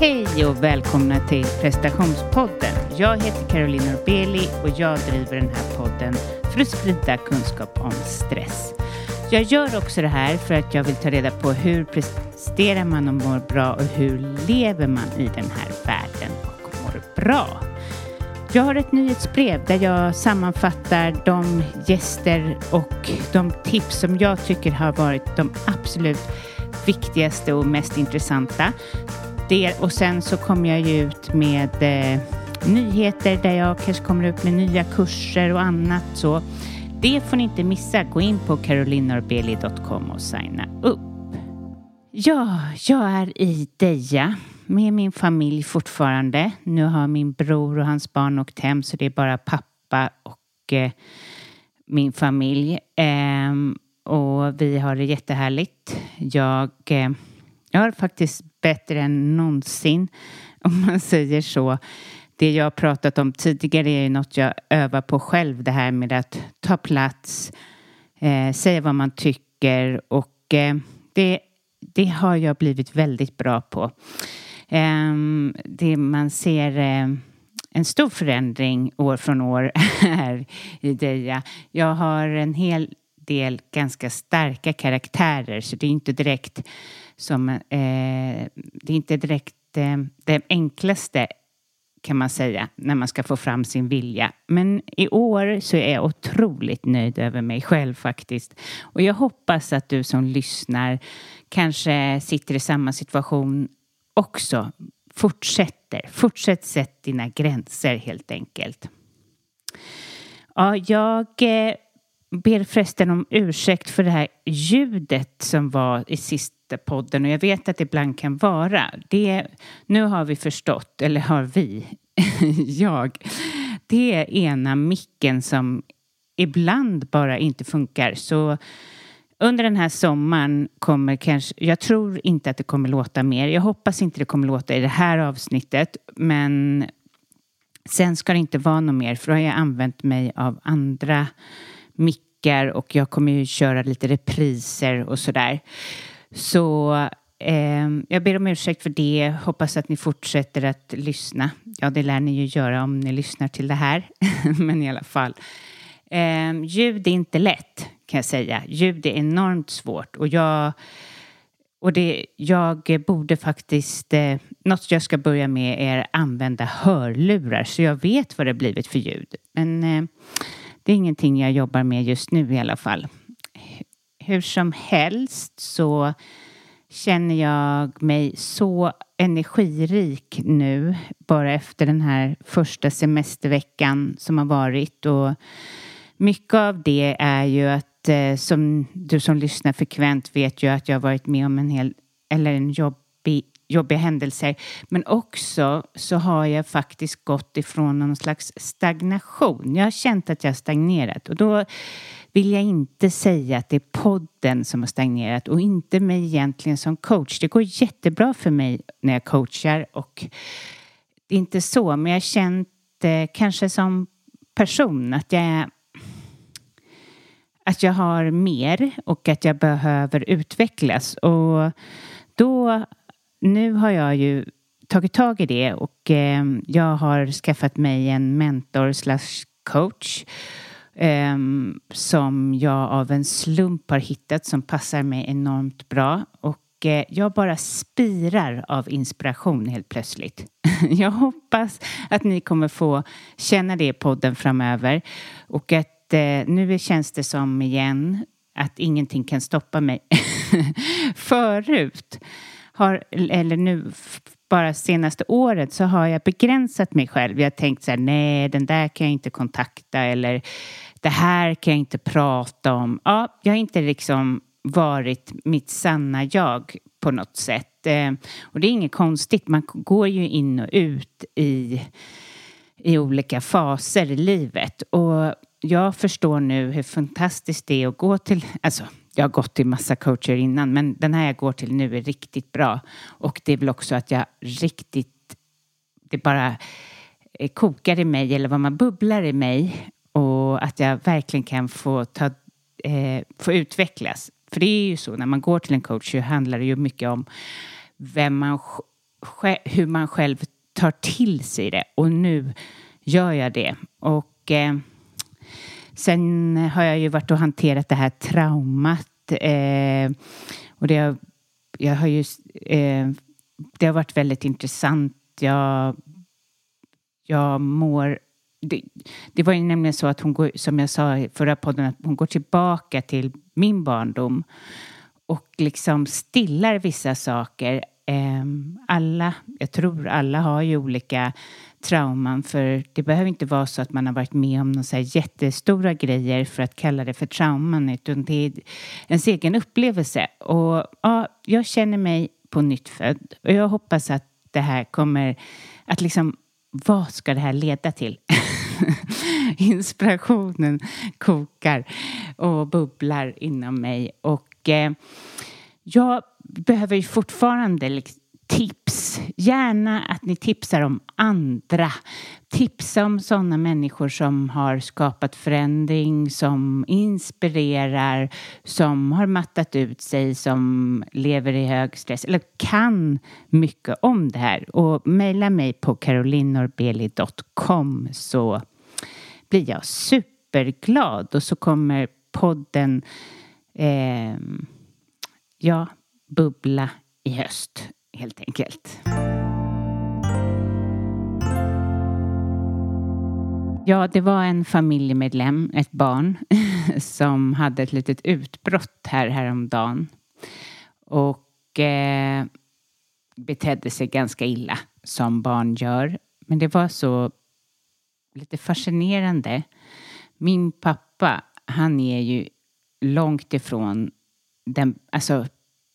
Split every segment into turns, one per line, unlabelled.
Hej och välkomna till prestationspodden. Jag heter Caroline Norbeli och jag driver den här podden för att sprida kunskap om stress. Jag gör också det här för att jag vill ta reda på hur presterar man och mår bra och hur lever man i den här världen och mår bra. Jag har ett nyhetsbrev där jag sammanfattar de gäster och de tips som jag tycker har varit de absolut viktigaste och mest intressanta. Det, och sen så kommer jag ju ut med eh, nyheter där jag kanske kommer ut med nya kurser och annat så. Det får ni inte missa. Gå in på carolinorbeli.com och signa upp. Ja, jag är i Deja med min familj fortfarande. Nu har min bror och hans barn åkt hem så det är bara pappa och eh, min familj. Eh, och vi har det jättehärligt. Jag, eh, jag har faktiskt bättre än någonsin om man säger så. Det jag har pratat om tidigare är något jag övar på själv. Det här med att ta plats, eh, säga vad man tycker och eh, det, det har jag blivit väldigt bra på. Eh, det man ser eh, en stor förändring år från år här i Deja. Jag har en hel del ganska starka karaktärer så det är inte direkt som eh, det är inte direkt eh, det enklaste kan man säga när man ska få fram sin vilja. Men i år så är jag otroligt nöjd över mig själv faktiskt. Och jag hoppas att du som lyssnar kanske sitter i samma situation också fortsätter. Fortsätt sätt dina gränser helt enkelt. Ja, jag eh, ber förresten om ursäkt för det här ljudet som var i sista podden och jag vet att det ibland kan vara. Det, nu har vi förstått, eller har vi, jag, det är ena micken som ibland bara inte funkar. Så under den här sommaren kommer kanske, jag tror inte att det kommer låta mer. Jag hoppas inte det kommer låta i det här avsnittet, men sen ska det inte vara något mer för då har jag använt mig av andra veckor och jag kommer ju köra lite repriser och sådär. Så eh, jag ber om ursäkt för det. Hoppas att ni fortsätter att lyssna. Ja, det lär ni ju göra om ni lyssnar till det här, men i alla fall. Eh, ljud är inte lätt kan jag säga. Ljud är enormt svårt och jag och det, jag borde faktiskt, eh, något jag ska börja med är använda hörlurar så jag vet vad det blivit för ljud. Men eh, det är ingenting jag jobbar med just nu i alla fall. Hur som helst så känner jag mig så energirik nu bara efter den här första semesterveckan som har varit och mycket av det är ju att eh, som du som lyssnar frekvent vet ju att jag har varit med om en hel eller en jobbig jobbiga händelser. Men också så har jag faktiskt gått ifrån någon slags stagnation. Jag har känt att jag har stagnerat och då vill jag inte säga att det är podden som har stagnerat och inte mig egentligen som coach. Det går jättebra för mig när jag coachar och det är inte så, men jag har känt eh, kanske som person att jag är att jag har mer och att jag behöver utvecklas och då nu har jag ju tagit tag i det och eh, jag har skaffat mig en mentor slash coach eh, som jag av en slump har hittat som passar mig enormt bra och eh, jag bara spirar av inspiration helt plötsligt. jag hoppas att ni kommer få känna det i podden framöver och att eh, nu känns det som igen att ingenting kan stoppa mig. Förut har, eller nu bara senaste året så har jag begränsat mig själv. Jag har tänkt så här, nej den där kan jag inte kontakta eller det här kan jag inte prata om. Ja, jag har inte liksom varit mitt sanna jag på något sätt. Eh, och det är inget konstigt, man går ju in och ut i, i olika faser i livet. Och jag förstår nu hur fantastiskt det är att gå till, alltså jag har gått till massa coacher innan men den här jag går till nu är riktigt bra. Och det är väl också att jag riktigt, det bara eh, kokar i mig eller vad man bubblar i mig och att jag verkligen kan få, ta, eh, få utvecklas. För det är ju så när man går till en coach så handlar det ju mycket om vem man hur man själv tar till sig det. Och nu gör jag det. Och eh, sen har jag ju varit och hanterat det här traumat. Eh, och det har, jag har ju, eh, det har varit väldigt intressant. Jag, jag mår det, det, var ju nämligen så att hon går, som jag sa i förra podden, att hon går tillbaka till min barndom och liksom stillar vissa saker. Ehm, alla, jag tror alla har ju olika trauman för det behöver inte vara så att man har varit med om några jättestora grejer för att kalla det för trauman utan det är ens egen upplevelse. Och ja, jag känner mig på nytt född och jag hoppas att det här kommer att liksom vad ska det här leda till? Inspirationen kokar och bubblar inom mig och eh, jag behöver ju fortfarande liksom tips. Gärna att ni tipsar om andra. Tipsa om sådana människor som har skapat förändring, som inspirerar, som har mattat ut sig, som lever i hög stress eller kan mycket om det här. Och mejla mig på carolinorbeli.com så blir jag superglad och så kommer podden eh, ja, bubbla i höst helt enkelt. Ja, det var en familjemedlem, ett barn, som hade ett litet utbrott här häromdagen. Och eh, betedde sig ganska illa, som barn gör. Men det var så lite fascinerande. Min pappa, han är ju långt ifrån den, alltså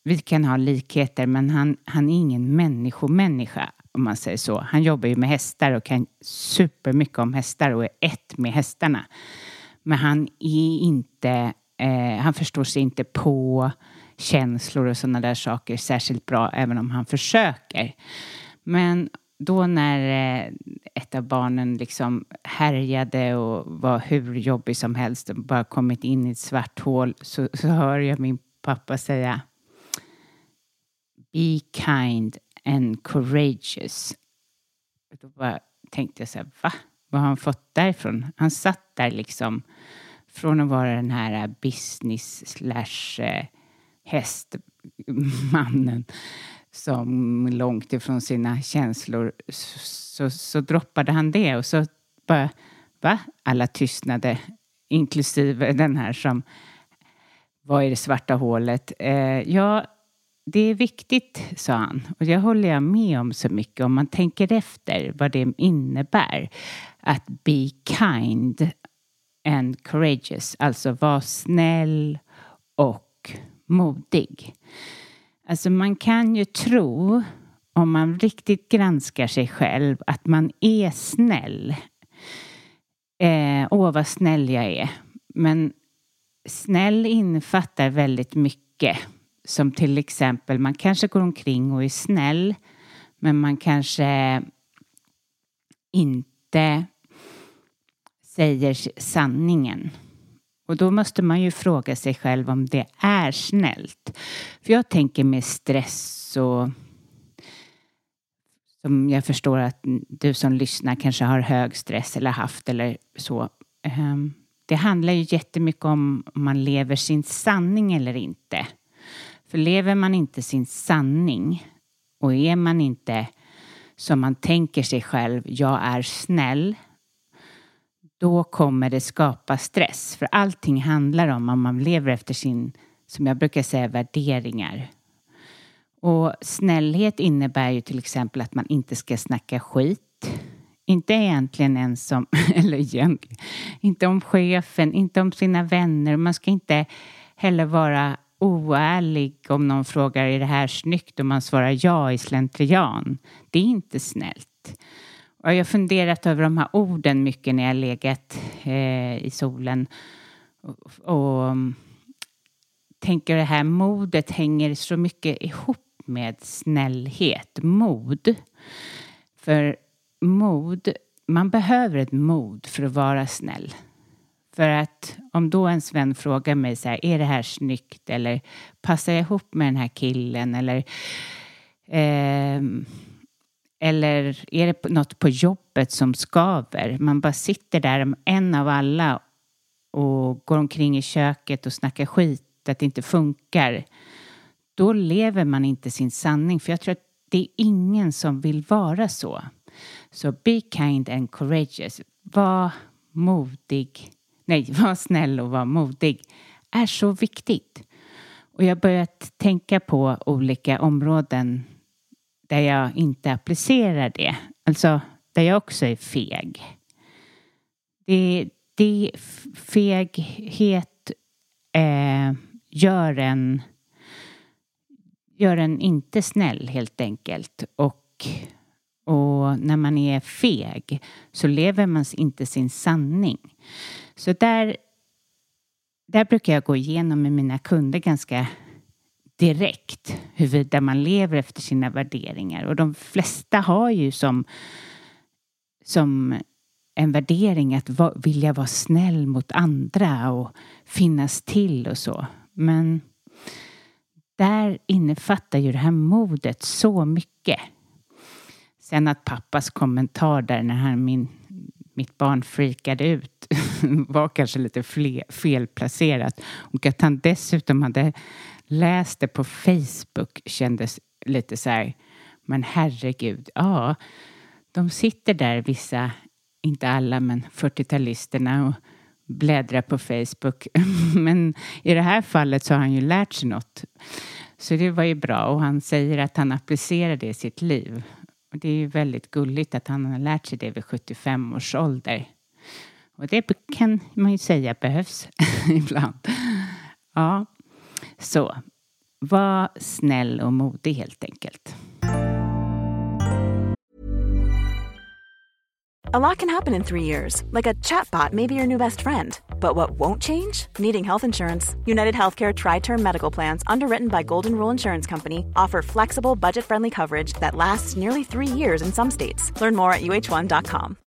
vi kan ha likheter men han, han är ingen människomänniska om man säger så. Han jobbar ju med hästar och kan supermycket om hästar och är ett med hästarna. Men han är inte, eh, han förstår sig inte på känslor och sådana där saker särskilt bra även om han försöker. Men då när eh, ett av barnen liksom härjade och var hur jobbig som helst och bara kommit in i ett svart hål så, så hör jag min pappa säga Be kind and courageous. Då bara tänkte jag så här, va? Vad har han fått därifrån? Han satt där liksom från att vara den här business slash eh, hästmannen som långt ifrån sina känslor så, så, så droppade han det och så bara, va? Alla tystnade, inklusive den här som var i det svarta hålet. Eh, ja, det är viktigt, sa han. Och det håller jag med om så mycket om man tänker efter vad det innebär. Att be kind and courageous, alltså vara snäll och modig. Alltså man kan ju tro, om man riktigt granskar sig själv, att man är snäll. Eh, åh, vad snäll jag är. Men snäll infattar väldigt mycket som till exempel, man kanske går omkring och är snäll men man kanske inte säger sanningen. Och då måste man ju fråga sig själv om det är snällt. För jag tänker med stress och som jag förstår att du som lyssnar kanske har hög stress eller haft eller så. Ehm, det handlar ju jättemycket om om man lever sin sanning eller inte. För lever man inte sin sanning och är man inte som man tänker sig själv, jag är snäll, då kommer det skapa stress. För allting handlar om om man lever efter sin, som jag brukar säga, värderingar. Och snällhet innebär ju till exempel att man inte ska snacka skit. Inte egentligen ens om, eller egentligen, inte om chefen, inte om sina vänner. Man ska inte heller vara oärlig om någon frågar är det här snyggt och man svarar ja i slentrian. Det är inte snällt. Och jag har funderat över de här orden mycket när jag legat eh, i solen och, och mm, tänker det här modet hänger så mycket ihop med snällhet, mod. För mod, man behöver ett mod för att vara snäll. För att om då en vän frågar mig så här, är det här snyggt eller passar jag ihop med den här killen eller eh, Eller är det något på jobbet som skaver? Man bara sitter där, en av alla och går omkring i köket och snackar skit att det inte funkar. Då lever man inte sin sanning. För jag tror att det är ingen som vill vara så. Så be kind and courageous. Var modig. Nej, var snäll och var modig. Är så viktigt. Och jag har börjat tänka på olika områden där jag inte applicerar det. Alltså där jag också är feg. Det, det feghet eh, gör en gör en inte snäll helt enkelt. Och, och när man är feg så lever man inte sin sanning. Så där, där brukar jag gå igenom med mina kunder ganska direkt huruvida man lever efter sina värderingar. Och de flesta har ju som, som en värdering att va, vilja vara snäll mot andra och finnas till och så. Men där innefattar ju det här modet så mycket. Sen att pappas kommentar där när han, min, mitt barn freakade ut var kanske lite felplacerat. Och att han dessutom hade läst det på Facebook kändes lite så här, men herregud, ja, de sitter där vissa, inte alla, men 40-talisterna och bläddrar på Facebook. men i det här fallet så har han ju lärt sig något. Så det var ju bra och han säger att han applicerar det i sitt liv. Och det är ju väldigt gulligt att han har lärt sig det vid 75 års ålder. Och det kan man ju säga behövs ibland. Ja, så var snäll och modig helt enkelt.
A lot can happen in three years, like a chatbot may be your new best friend. But what won't change? Needing health insurance. United Healthcare Tri Term Medical Plans, underwritten by Golden Rule Insurance Company, offer flexible, budget friendly coverage that lasts nearly three years in some states. Learn more at uh1.com.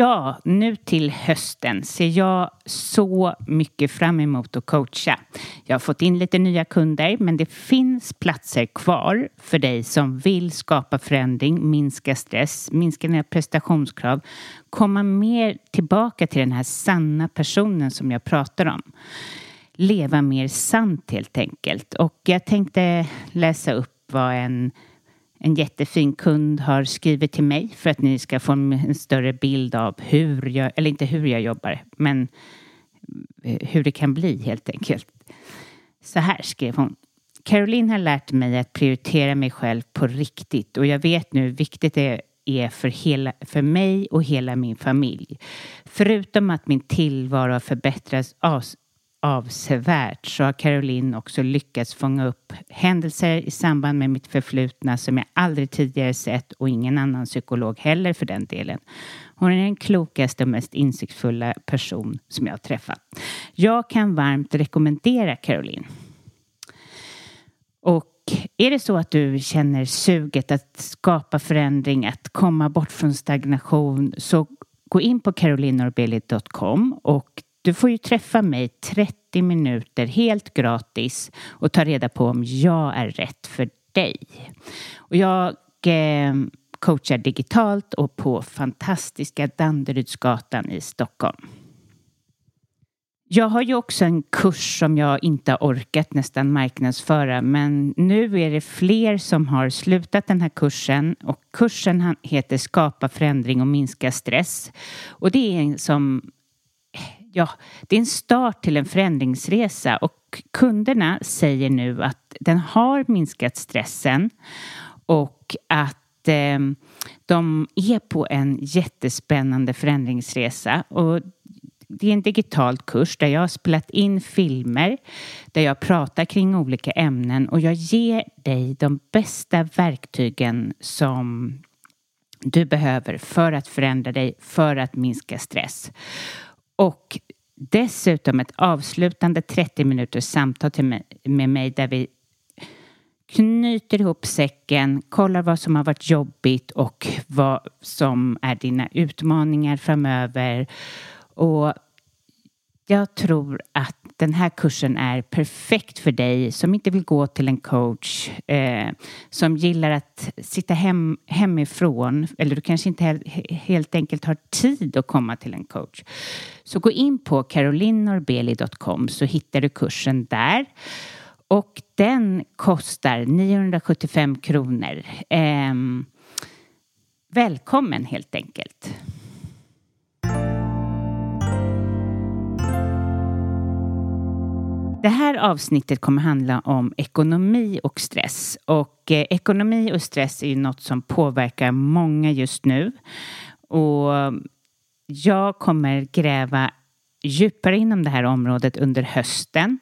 Ja, nu till hösten ser jag så mycket fram emot att coacha. Jag har fått in lite nya kunder, men det finns platser kvar för dig som vill skapa förändring, minska stress, minska dina prestationskrav, komma mer tillbaka till den här sanna personen som jag pratar om. Leva mer sant helt enkelt. Och jag tänkte läsa upp vad en en jättefin kund har skrivit till mig för att ni ska få en större bild av hur jag, eller inte hur jag jobbar, men eh, hur det kan bli helt enkelt. Så här skrev hon. Caroline har lärt mig att prioritera mig själv på riktigt och jag vet nu hur viktigt det är för, hela, för mig och hela min familj. Förutom att min tillvaro har förbättrats avsevärt så har Caroline också lyckats fånga upp händelser i samband med mitt förflutna som jag aldrig tidigare sett och ingen annan psykolog heller för den delen. Hon är den klokaste och mest insiktsfulla person som jag har träffat. Jag kan varmt rekommendera Caroline. Och är det så att du känner suget att skapa förändring, att komma bort från stagnation så gå in på carolinorbeli.com och du får ju träffa mig 30 minuter helt gratis och ta reda på om jag är rätt för dig. Och jag eh, coachar digitalt och på fantastiska Danderydsgatan i Stockholm. Jag har ju också en kurs som jag inte har orkat nästan marknadsföra men nu är det fler som har slutat den här kursen och kursen heter Skapa förändring och minska stress. Och det är en som ja, det är en start till en förändringsresa och kunderna säger nu att den har minskat stressen och att eh, de är på en jättespännande förändringsresa. Och det är en digital kurs där jag har spelat in filmer där jag pratar kring olika ämnen och jag ger dig de bästa verktygen som du behöver för att förändra dig, för att minska stress. Och dessutom ett avslutande 30 minuters samtal med mig där vi knyter ihop säcken, kollar vad som har varit jobbigt och vad som är dina utmaningar framöver. Och jag tror att den här kursen är perfekt för dig som inte vill gå till en coach, eh, som gillar att sitta hem, hemifrån eller du kanske inte helt enkelt har tid att komma till en coach. Så gå in på carolinnorbeli.com så hittar du kursen där. Och den kostar 975 kronor. Eh, välkommen helt enkelt. Det här avsnittet kommer handla om ekonomi och stress. Och eh, ekonomi och stress är ju något som påverkar många just nu. Och jag kommer gräva djupare inom det här området under hösten.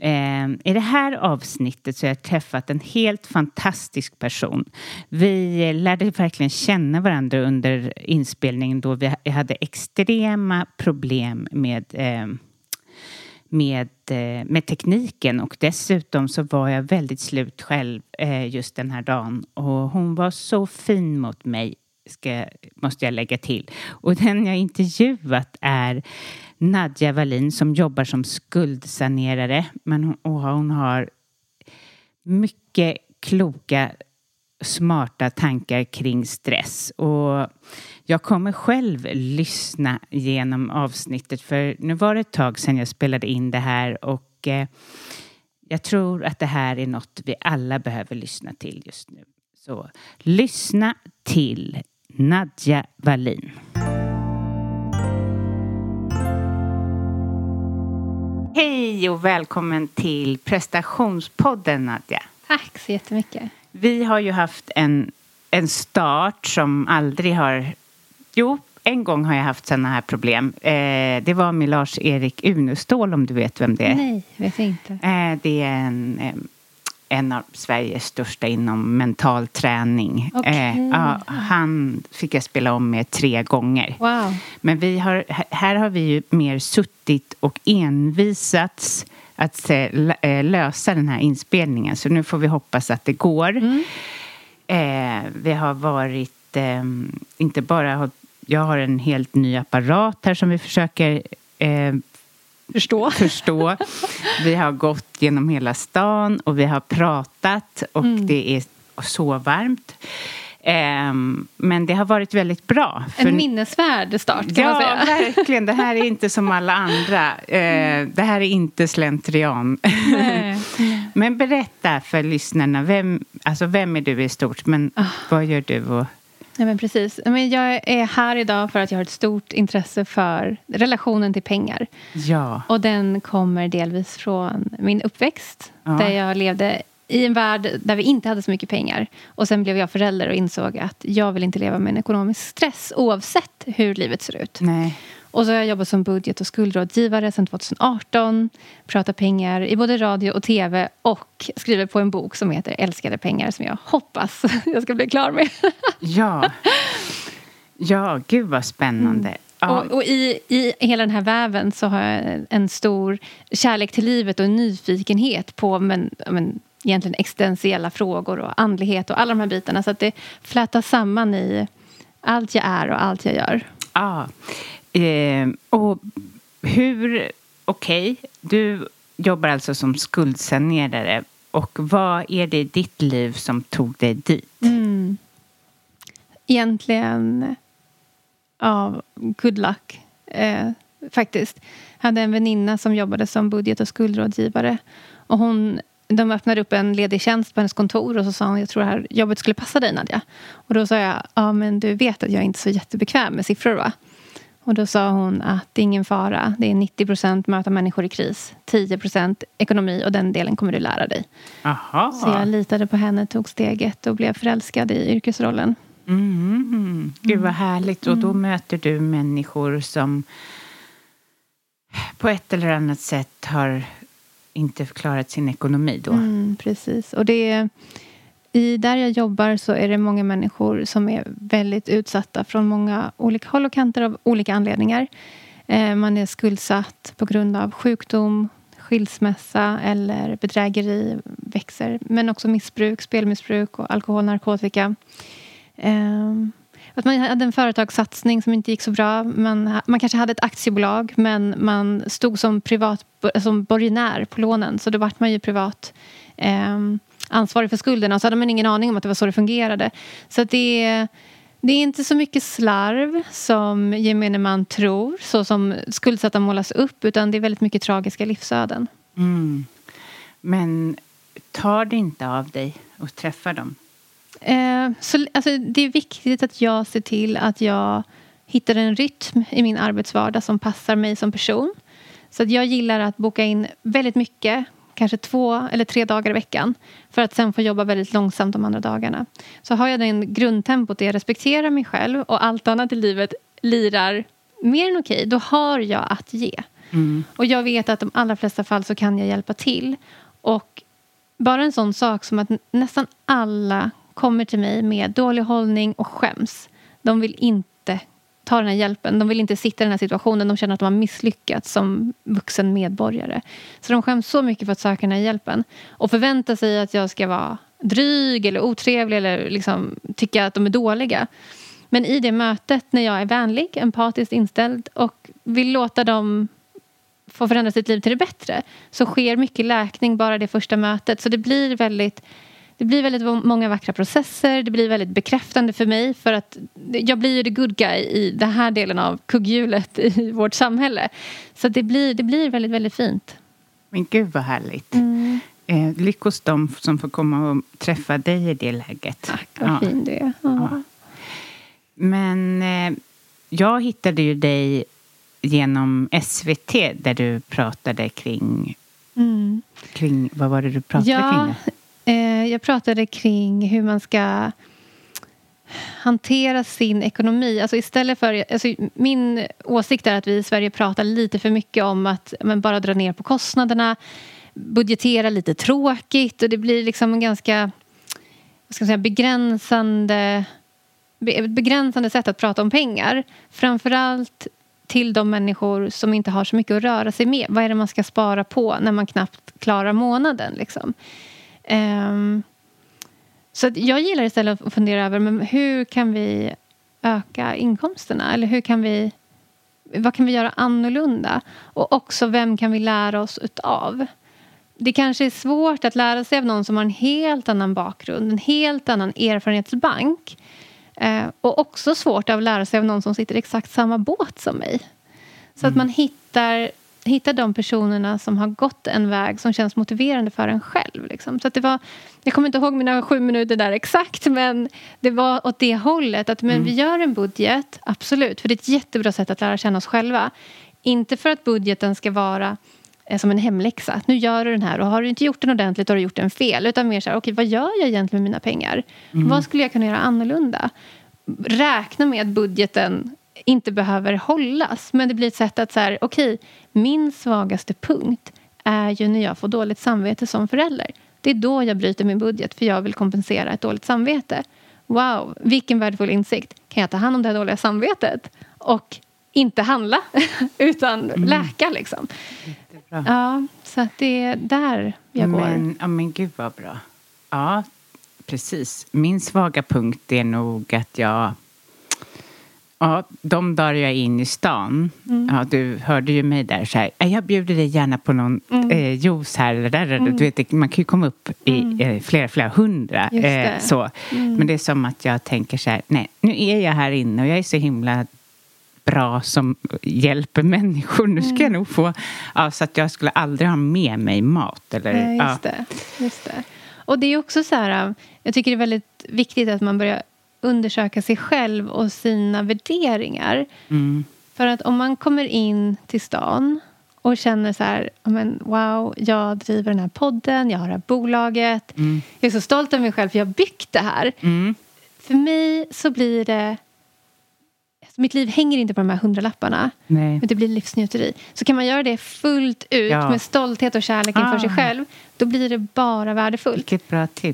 Eh, I det här avsnittet så har jag träffat en helt fantastisk person. Vi lärde verkligen känna varandra under inspelningen då vi hade extrema problem med eh, med, eh, med tekniken. Och dessutom så var jag väldigt slut själv eh, just den här dagen. Och hon var så fin mot mig ska, måste jag lägga till. Och den jag intervjuat är Nadja Wallin som jobbar som skuldsanerare. Men hon, och hon har mycket kloka smarta tankar kring stress. Och jag kommer själv lyssna genom avsnittet för nu var det ett tag sedan jag spelade in det här och eh, jag tror att det här är något vi alla behöver lyssna till just nu. Så lyssna till Nadja Wallin. Hej och välkommen till prestationspodden Nadja.
Tack så jättemycket.
Vi har ju haft en, en start som aldrig har... Jo, en gång har jag haft sådana här problem. Eh, det var med Lars-Erik Unestål, om du vet vem det är.
Nej, vet jag inte.
Eh, det är en, eh, en av Sveriges största inom mental träning.
Okay.
ja, han fick jag spela om med tre gånger.
Wow.
Men vi har, här har vi ju mer suttit och envisats att eh, lösa den här inspelningen. Så nu får vi hoppas att det går. Mm. Eh, vi har varit, eh, inte bara, jag har en helt ny apparat här som vi försöker eh,
förstå.
förstå. Vi har gått genom hela stan och vi har pratat och mm. det är så varmt. Um, men det har varit väldigt bra.
För... En minnesvärd start kan
ja,
man
säga. verkligen. Det här är inte som alla andra. Uh, det här är inte slentrian. men berätta för lyssnarna. Vem, alltså vem är du i stort? Men oh. vad gör du? Och...
Ja, men precis. Men jag är här idag för att jag har ett stort intresse för relationen till pengar.
Ja.
Och den kommer delvis från min uppväxt. Ja. Där jag levde i en värld där vi inte hade så mycket pengar. Och sen blev jag förälder och insåg att jag vill inte leva med en ekonomisk stress oavsett hur livet ser ut.
Nej.
Och så har jag jobbat som budget och skuldrådgivare sedan 2018. Pratar pengar i både radio och tv och skriver på en bok som heter Älskade pengar som jag hoppas jag ska bli klar med.
ja. Ja, gud vad spännande. Mm.
Och, och, i, i hela den här väven så har jag en stor kärlek till livet och en nyfikenhet på men, men, egentligen existentiella frågor och andlighet och alla de här bitarna. Så att det flätas samman i allt jag är och allt jag gör.
Ja. Eh, och hur... Okej, okay. du jobbar alltså som skuldsanerare. Och vad är det i ditt liv som tog dig dit?
Mm. Egentligen, ja, good luck. Eh, faktiskt. Jag hade en väninna som jobbade som budget och skuldrådgivare. Och hon, de öppnade upp en ledig tjänst på hennes kontor och så sa hon jag tror det här jobbet skulle passa dig Nadja. Och då sa jag ja men du vet att jag är inte är så jättebekväm med siffror va? Och då sa hon att det är ingen fara. Det är 90 procent möta människor i kris. 10 procent ekonomi och den delen kommer du lära dig.
Aha.
Så jag litade på henne, tog steget och blev förälskad i yrkesrollen.
Mm. Gud vad härligt. Och då mm. möter du människor som på ett eller annat sätt har inte klarat sin ekonomi då.
Mm, precis. Och det i där jag jobbar så är det många människor som är väldigt utsatta från många olika håll och kanter av olika anledningar. Eh, man är skuldsatt på grund av sjukdom, skilsmässa eller bedrägeri växer. Men också missbruk, spelmissbruk och alkohol, narkotika. Ehm, att man hade en företagssatsning som inte gick så bra. Man, man kanske hade ett aktiebolag men man stod som, privat, som borgenär på lånen så då vart man ju privat eh, ansvarig för skulderna och så hade man ingen aning om att det var så det fungerade. Så det det är inte så mycket slarv som gemene man tror så som skuldsatta målas upp utan det är väldigt mycket tragiska livsöden.
Mm. Men tar det inte av dig att träffa dem?
Eh, så, alltså, det är viktigt att jag ser till att jag hittar en rytm i min arbetsvardag som passar mig som person. Så att jag gillar att boka in väldigt mycket kanske två eller tre dagar i veckan för att sen få jobba väldigt långsamt de andra dagarna. Så har jag den grundtempot där jag respekterar mig själv och allt annat i livet lirar mer än okej, då har jag att ge. Mm. Och jag vet att de allra flesta fall så kan jag hjälpa till. Och bara en sån sak som att nästan alla kommer till mig med dålig hållning och skäms. De vill inte ta den här hjälpen. De vill inte sitta i den här situationen. De känner att de har misslyckats som vuxen medborgare. Så de skäms så mycket för att söka den här hjälpen. Och förväntar sig att jag ska vara dryg eller otrevlig eller liksom tycka att de är dåliga. Men i det mötet när jag är vänlig, empatiskt inställd och vill låta dem få förändra sitt liv till det bättre så sker mycket läkning bara det första mötet. Så det blir väldigt det blir väldigt många vackra processer. Det blir väldigt bekräftande för mig. För att Jag blir ju the good guy i den här delen av kugghjulet i vårt samhälle. Så det blir, det blir väldigt, väldigt fint.
Men gud vad härligt. Mm. Eh, lyckos de som får komma och träffa dig i det läget.
Tack, vad ja. fin du är. Ja. Ja.
Men eh, jag hittade ju dig genom SVT där du pratade kring... Mm. kring vad var det du pratade
ja,
kring?
Eh, jag pratade kring hur man ska hantera sin ekonomi. Alltså istället för, alltså min åsikt är att vi i Sverige pratar lite för mycket om att men bara dra ner på kostnaderna budgetera lite tråkigt och det blir liksom en ganska vad ska man säga, begränsande begränsande sätt att prata om pengar. Framförallt till de människor som inte har så mycket att röra sig med. Vad är det man ska spara på när man knappt klarar månaden? Liksom? Um, så jag gillar istället att fundera över men hur kan vi öka inkomsterna? Eller hur kan vi, vad kan vi göra annorlunda? Och också vem kan vi lära oss utav? Det kanske är svårt att lära sig av någon som har en helt annan bakgrund, en helt annan erfarenhetsbank. Eh, och också svårt att lära sig av någon som sitter i exakt samma båt som mig. Så mm. att man hittar hitta de personerna som har gått en väg som känns motiverande för en själv. Liksom. Så det var, jag kommer inte ihåg mina sju minuter där exakt men det var åt det hållet. Att men mm. vi gör en budget, absolut, för det är ett jättebra sätt att lära känna oss själva. Inte för att budgeten ska vara eh, som en hemläxa. Nu gör du den här och har du inte gjort den ordentligt har du gjort den fel. Utan mer så här, okej okay, vad gör jag egentligen med mina pengar? Mm. Vad skulle jag kunna göra annorlunda? Räkna med att budgeten inte behöver hållas. Men det blir ett sätt att så okej, okay, min svagaste punkt är ju när jag får dåligt samvete som förälder. Det är då jag bryter min budget för jag vill kompensera ett dåligt samvete. Wow, vilken värdefull insikt. Kan jag ta hand om det här dåliga samvetet och inte handla utan mm. läka liksom. Ja, så att det är där jag går.
Men, ja, men gud vad bra. Ja, precis. Min svaga punkt är nog att jag Ja, de dagar jag är in i stan, mm. ja, du hörde ju mig där så här, jag bjuder dig gärna på någon mm. eh, juice här eller där. Mm. Du vet, man kan ju komma upp i mm. eh, flera, flera hundra. Eh, så. Mm. Men det är som att jag tänker så här, nej, nu är jag här inne och jag är så himla bra som hjälper människor. Nu ska jag mm. nog få... Ja, så att jag skulle aldrig ha med mig mat. Eller,
nej, just, ja. det, just det. Och det är också så här, jag tycker det är väldigt viktigt att man börjar undersöka sig själv och sina värderingar. Mm. För att om man kommer in till stan och känner så här, men, wow, jag driver den här podden, jag har det här bolaget. Mm. Jag är så stolt över mig själv för jag har byggt det här. Mm. För mig så blir det... Alltså mitt liv hänger inte på de här hundralapparna. Nej. Men det blir livsnjuteri. Så kan man göra det fullt ut ja. med stolthet och kärlek inför ah. sig själv. Då blir det bara värdefullt.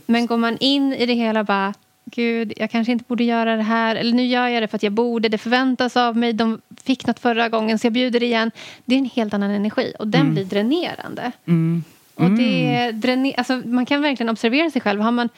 Men går man in i det hela bara gud, jag kanske inte borde göra det här. Eller nu gör jag det för att jag borde. Det förväntas av mig. De fick något förra gången så jag bjuder igen. Det är en helt annan energi och den mm. blir dränerande. Mm. Och det mm. dräner, alltså, man kan verkligen observera sig själv. Har man,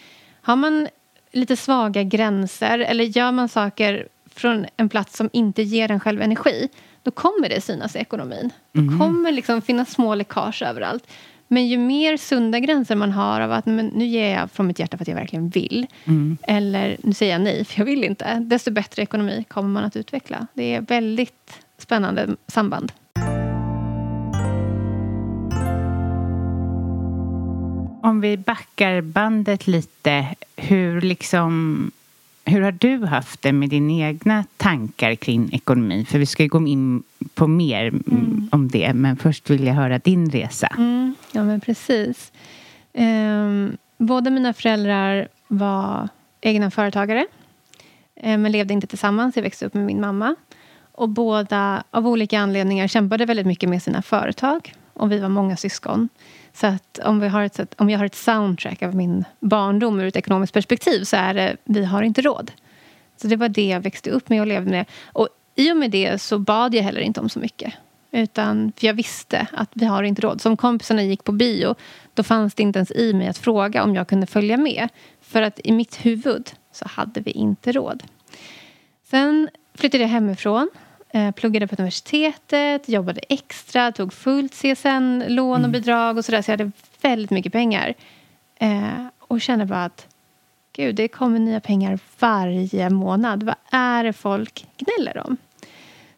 har man lite svaga gränser eller gör man saker från en plats som inte ger en själv energi då kommer det synas i ekonomin. Det mm. kommer liksom finnas små läckage överallt. Men ju mer sunda gränser man har av att men nu ger jag från mitt hjärta för att jag verkligen vill. Mm. Eller nu säger jag nej för jag vill inte. Desto bättre ekonomi kommer man att utveckla. Det är väldigt spännande samband.
Om vi backar bandet lite, hur liksom hur har du haft det med dina egna tankar kring ekonomi? För vi ska gå in på mer mm. om det. Men först vill jag höra din resa.
Mm. Ja, men precis. Um, båda mina föräldrar var egna företagare. Um, men levde inte tillsammans. Jag växte upp med min mamma. Och båda av olika anledningar kämpade väldigt mycket med sina företag. Och vi var många syskon. Så att om, vi har ett, om jag har ett soundtrack av min barndom ur ett ekonomiskt perspektiv så är det vi har inte råd. Så det var det jag växte upp med och levde med. Och i och med det så bad jag heller inte om så mycket. Utan, för jag visste att vi har inte råd. Som kompisarna gick på bio, då fanns det inte ens i mig att fråga om jag kunde följa med. För att i mitt huvud så hade vi inte råd. Sen flyttade jag hemifrån pluggade på universitetet, jobbade extra, tog fullt CSN-lån och mm. bidrag och sådär. Så jag hade väldigt mycket pengar. Eh, och kände bara att gud, det kommer nya pengar varje månad. Vad är det folk gnäller om?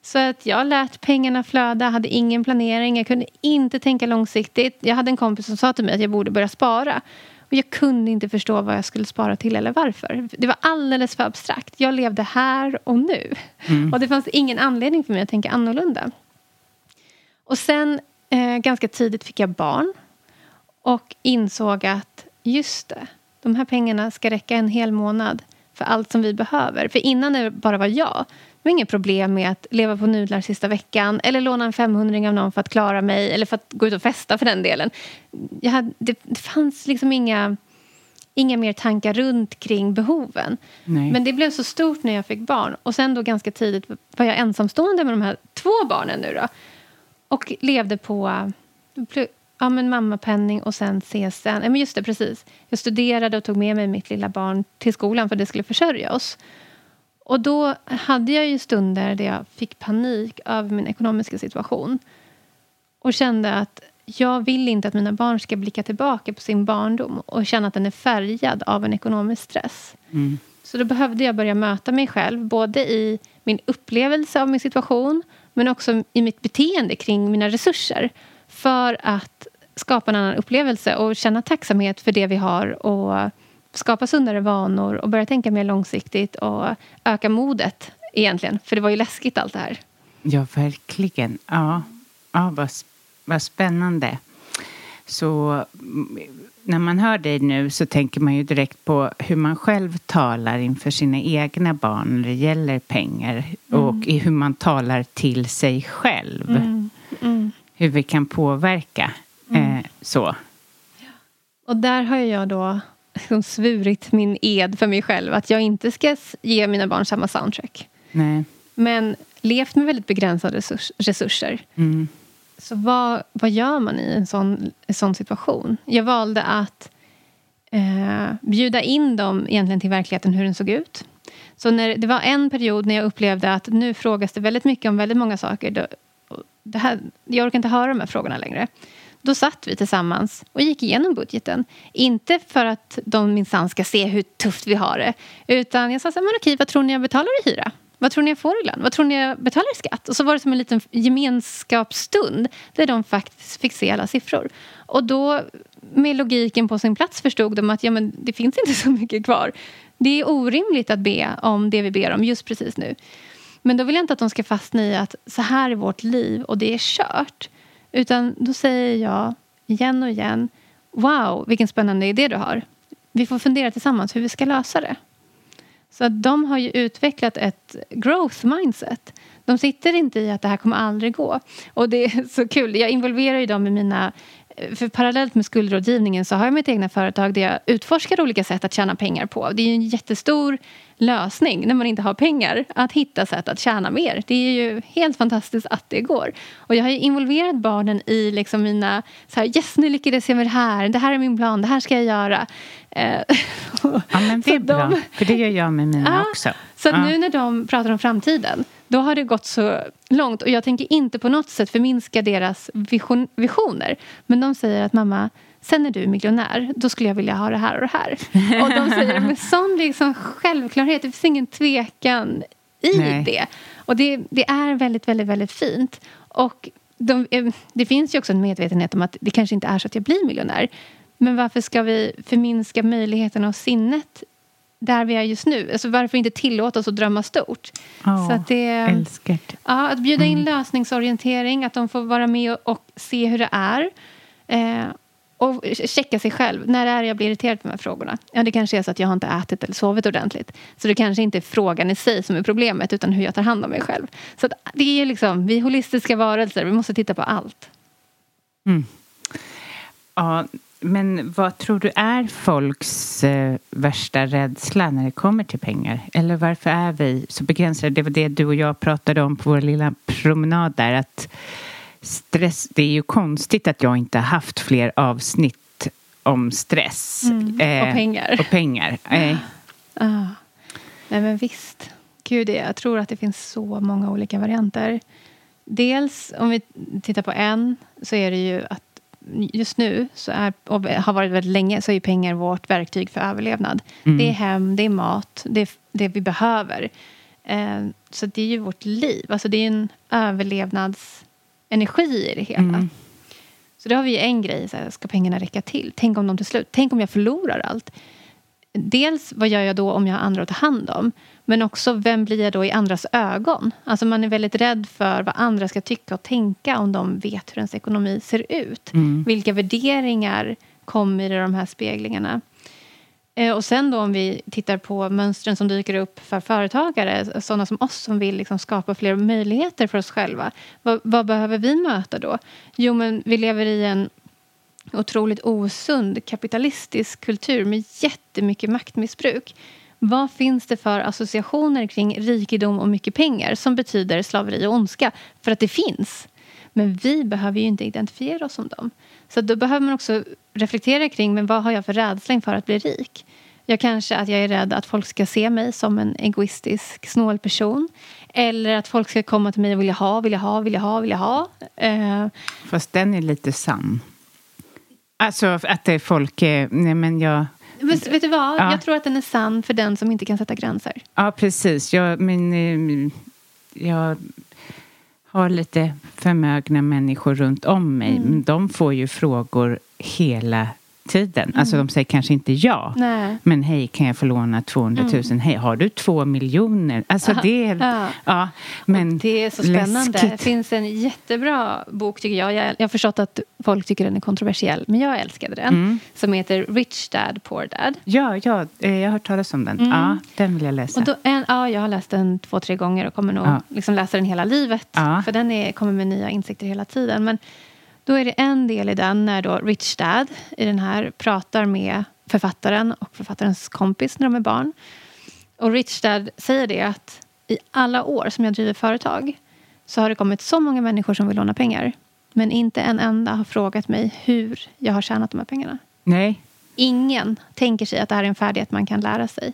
Så att jag lät pengarna flöda, hade ingen planering. Jag kunde inte tänka långsiktigt. Jag hade en kompis som sa till mig att jag borde börja spara. Och jag kunde inte förstå vad jag skulle spara till eller varför. Det var alldeles för abstrakt. Jag levde här och nu. Mm. Och det fanns ingen anledning för mig att tänka annorlunda. Och sen eh, ganska tidigt fick jag barn. Och insåg att just det, de här pengarna ska räcka en hel månad för allt som vi behöver. För innan det bara var jag var inget problem med att leva på nudlar sista veckan eller låna en 500 av någon för att klara mig eller för att gå ut och festa för den delen. Jag hade, det, det fanns liksom inga, inga mer tankar runt kring behoven. Nej. Men det blev så stort när jag fick barn. Och sen då ganska tidigt var jag ensamstående med de här två barnen nu då. Och levde på ja, men mammapenning och sen CSN. Ja, men just det, precis. Jag studerade och tog med mig mitt lilla barn till skolan för det skulle försörja oss. Och då hade jag ju stunder där jag fick panik över min ekonomiska situation. Och kände att jag vill inte att mina barn ska blicka tillbaka på sin barndom och känna att den är färgad av en ekonomisk stress. Mm. Så då behövde jag börja möta mig själv, både i min upplevelse av min situation men också i mitt beteende kring mina resurser för att skapa en annan upplevelse och känna tacksamhet för det vi har och skapa sundare vanor och börja tänka mer långsiktigt och öka modet egentligen. För det var ju läskigt allt det här.
Ja, verkligen. Ja, ja vad, vad spännande. Så när man hör dig nu så tänker man ju direkt på hur man själv talar inför sina egna barn när det gäller pengar mm. och hur man talar till sig själv. Mm. Mm. Hur vi kan påverka. Mm. Eh, så.
Och där har jag då liksom svurit min ed för mig själv att jag inte ska ge mina barn samma soundtrack. Nej. Men levt med väldigt begränsade resurs, resurser. Mm. Så vad, vad gör man i en sån, en sån situation? Jag valde att eh, bjuda in dem egentligen till verkligheten, hur den såg ut. Så när, det var en period när jag upplevde att nu frågas det väldigt mycket om väldigt många saker. Då, det här, jag orkar inte höra de här frågorna längre. Då satt vi tillsammans och gick igenom budgeten. Inte för att de minsann ska se hur tufft vi har det. Utan jag sa så här, men okej, vad tror ni jag betalar i hyra? Vad tror ni jag får i lön? Vad tror ni jag betalar i skatt? Och så var det som en liten gemenskapsstund där de faktiskt fick se alla siffror. Och då, med logiken på sin plats, förstod de att ja, men det finns inte så mycket kvar. Det är orimligt att be om det vi ber om just precis nu. Men då vill jag inte att de ska fastna i att så här är vårt liv och det är kört. Utan då säger jag igen och igen Wow, vilken spännande idé du har. Vi får fundera tillsammans hur vi ska lösa det. Så att de har ju utvecklat ett growth mindset. De sitter inte i att det här kommer aldrig gå. Och det är så kul. Jag involverar ju dem i mina för parallellt med skuldrådgivningen så har jag mitt egna företag där jag utforskar olika sätt att tjäna pengar på. Det är en jättestor lösning när man inte har pengar att hitta sätt att tjäna mer. Det är ju helt fantastiskt att det går. Och jag har involverat barnen i liksom mina... Så här, yes, nu lyckades jag med det här. Det här är min plan. Det här ska jag göra.
Eh, ja, men det är bra. De, för det gör jag med mina ja, också.
Så ja. nu när de pratar om framtiden då har det gått så långt. Och jag tänker inte på något sätt förminska deras vision, visioner. Men de säger att mamma, sen när du är miljonär, då skulle jag vilja ha det här och det här. Och de säger det med sån liksom självklarhet. Det finns ingen tvekan i Nej. det. Och det, det, är väldigt, väldigt, väldigt fint. Och de, eh, det finns ju också en medvetenhet om att det kanske inte är så att jag blir miljonär. Men varför ska vi förminska möjligheterna och sinnet där vi är just nu. Alltså varför inte tillåta oss att drömma stort?
Oh, så att det, älskat.
Ja, att bjuda in mm. lösningsorientering, att de får vara med och, och se hur det är. Eh, och checka sig själv. När är det jag blir irriterad på de här frågorna? Ja, det kanske är så att jag har inte ätit eller sovit ordentligt. Så det kanske inte är frågan i sig som är problemet, utan hur jag tar hand om mig själv. Så det är liksom, vi är holistiska varelser, vi måste titta på allt.
Mm. Ja, men vad tror du är folks eh, värsta rädsla när det kommer till pengar? Eller varför är vi så begränsade? Det var det du och jag pratade om på vår lilla promenad där. Att stress, det är ju konstigt att jag inte har haft fler avsnitt om stress.
Mm. Eh, och pengar.
Och pengar. Eh.
Ah. Nej men visst. Gud, jag tror att det finns så många olika varianter. Dels om vi tittar på en så är det ju att just nu, så är, och har varit väldigt länge, så är pengar vårt verktyg för överlevnad. Mm. Det är hem, det är mat, det är det vi behöver. Eh, så det är ju vårt liv. Alltså det är en överlevnadsenergi i det hela. Mm. Så då har vi en grej, så här, ska pengarna räcka till? Tänk om de till slut, tänk om jag förlorar allt? Dels, vad gör jag då om jag har andra att ta hand om? Men också, vem blir jag då i andras ögon? Alltså man är väldigt rädd för vad andra ska tycka och tänka om de vet hur ens ekonomi ser ut. Mm. Vilka värderingar kommer i de här speglingarna? Eh, och sen då om vi tittar på mönstren som dyker upp för företagare, sådana som oss som vill liksom skapa fler möjligheter för oss själva. Vad, vad, behöver vi möta då? Jo, men vi lever i en otroligt osund kapitalistisk kultur med jättemycket maktmissbruk. Vad finns det för associationer kring rikedom och mycket pengar som betyder slaveri och ondska? För att det finns. Men vi behöver ju inte identifiera oss som dem. Så då behöver man också reflektera kring men vad har jag för rädsla inför att bli rik. Jag kanske att jag är rädd att folk ska se mig som en egoistisk, snål person. Eller att folk ska komma till mig och vilja ha, vilja ha, vilja ha, vilja ha. Eh.
Fast den är lite sann. Alltså att det är folk... Nej men jag
men vet du vad? Ja. Jag tror att den är sann för den som inte kan sätta gränser.
Ja, precis. Jag, men, eh, jag har lite förmögna människor runt om mig. Mm. De får ju frågor hela tiden. Mm. Alltså de säger kanske inte ja.
Nej.
Men hej, kan jag få låna 200 000? Mm. Hej, har du två miljoner? Alltså det är... Ja. ja men
det är så spännande. Läskigt. Det finns en jättebra bok tycker jag. jag. Jag har förstått att folk tycker den är kontroversiell. Men jag älskade den. Mm. Som heter Rich Dad Poor Dad.
Ja, ja eh, jag har hört talas om den. Mm. Ja, den vill jag läsa.
Och då, en, ja, jag har läst den två, tre gånger och kommer nog ja. liksom läsa den hela livet. Ja. För den är, kommer med nya insikter hela tiden. Men då är det en del i den när då Rich Dad i den här pratar med författaren och författarens kompis när de är barn. Och Rich Dad säger det att i alla år som jag driver företag så har det kommit så många människor som vill låna pengar. Men inte en enda har frågat mig hur jag har tjänat de här pengarna.
Nej.
Ingen tänker sig att det här är en färdighet man kan lära sig.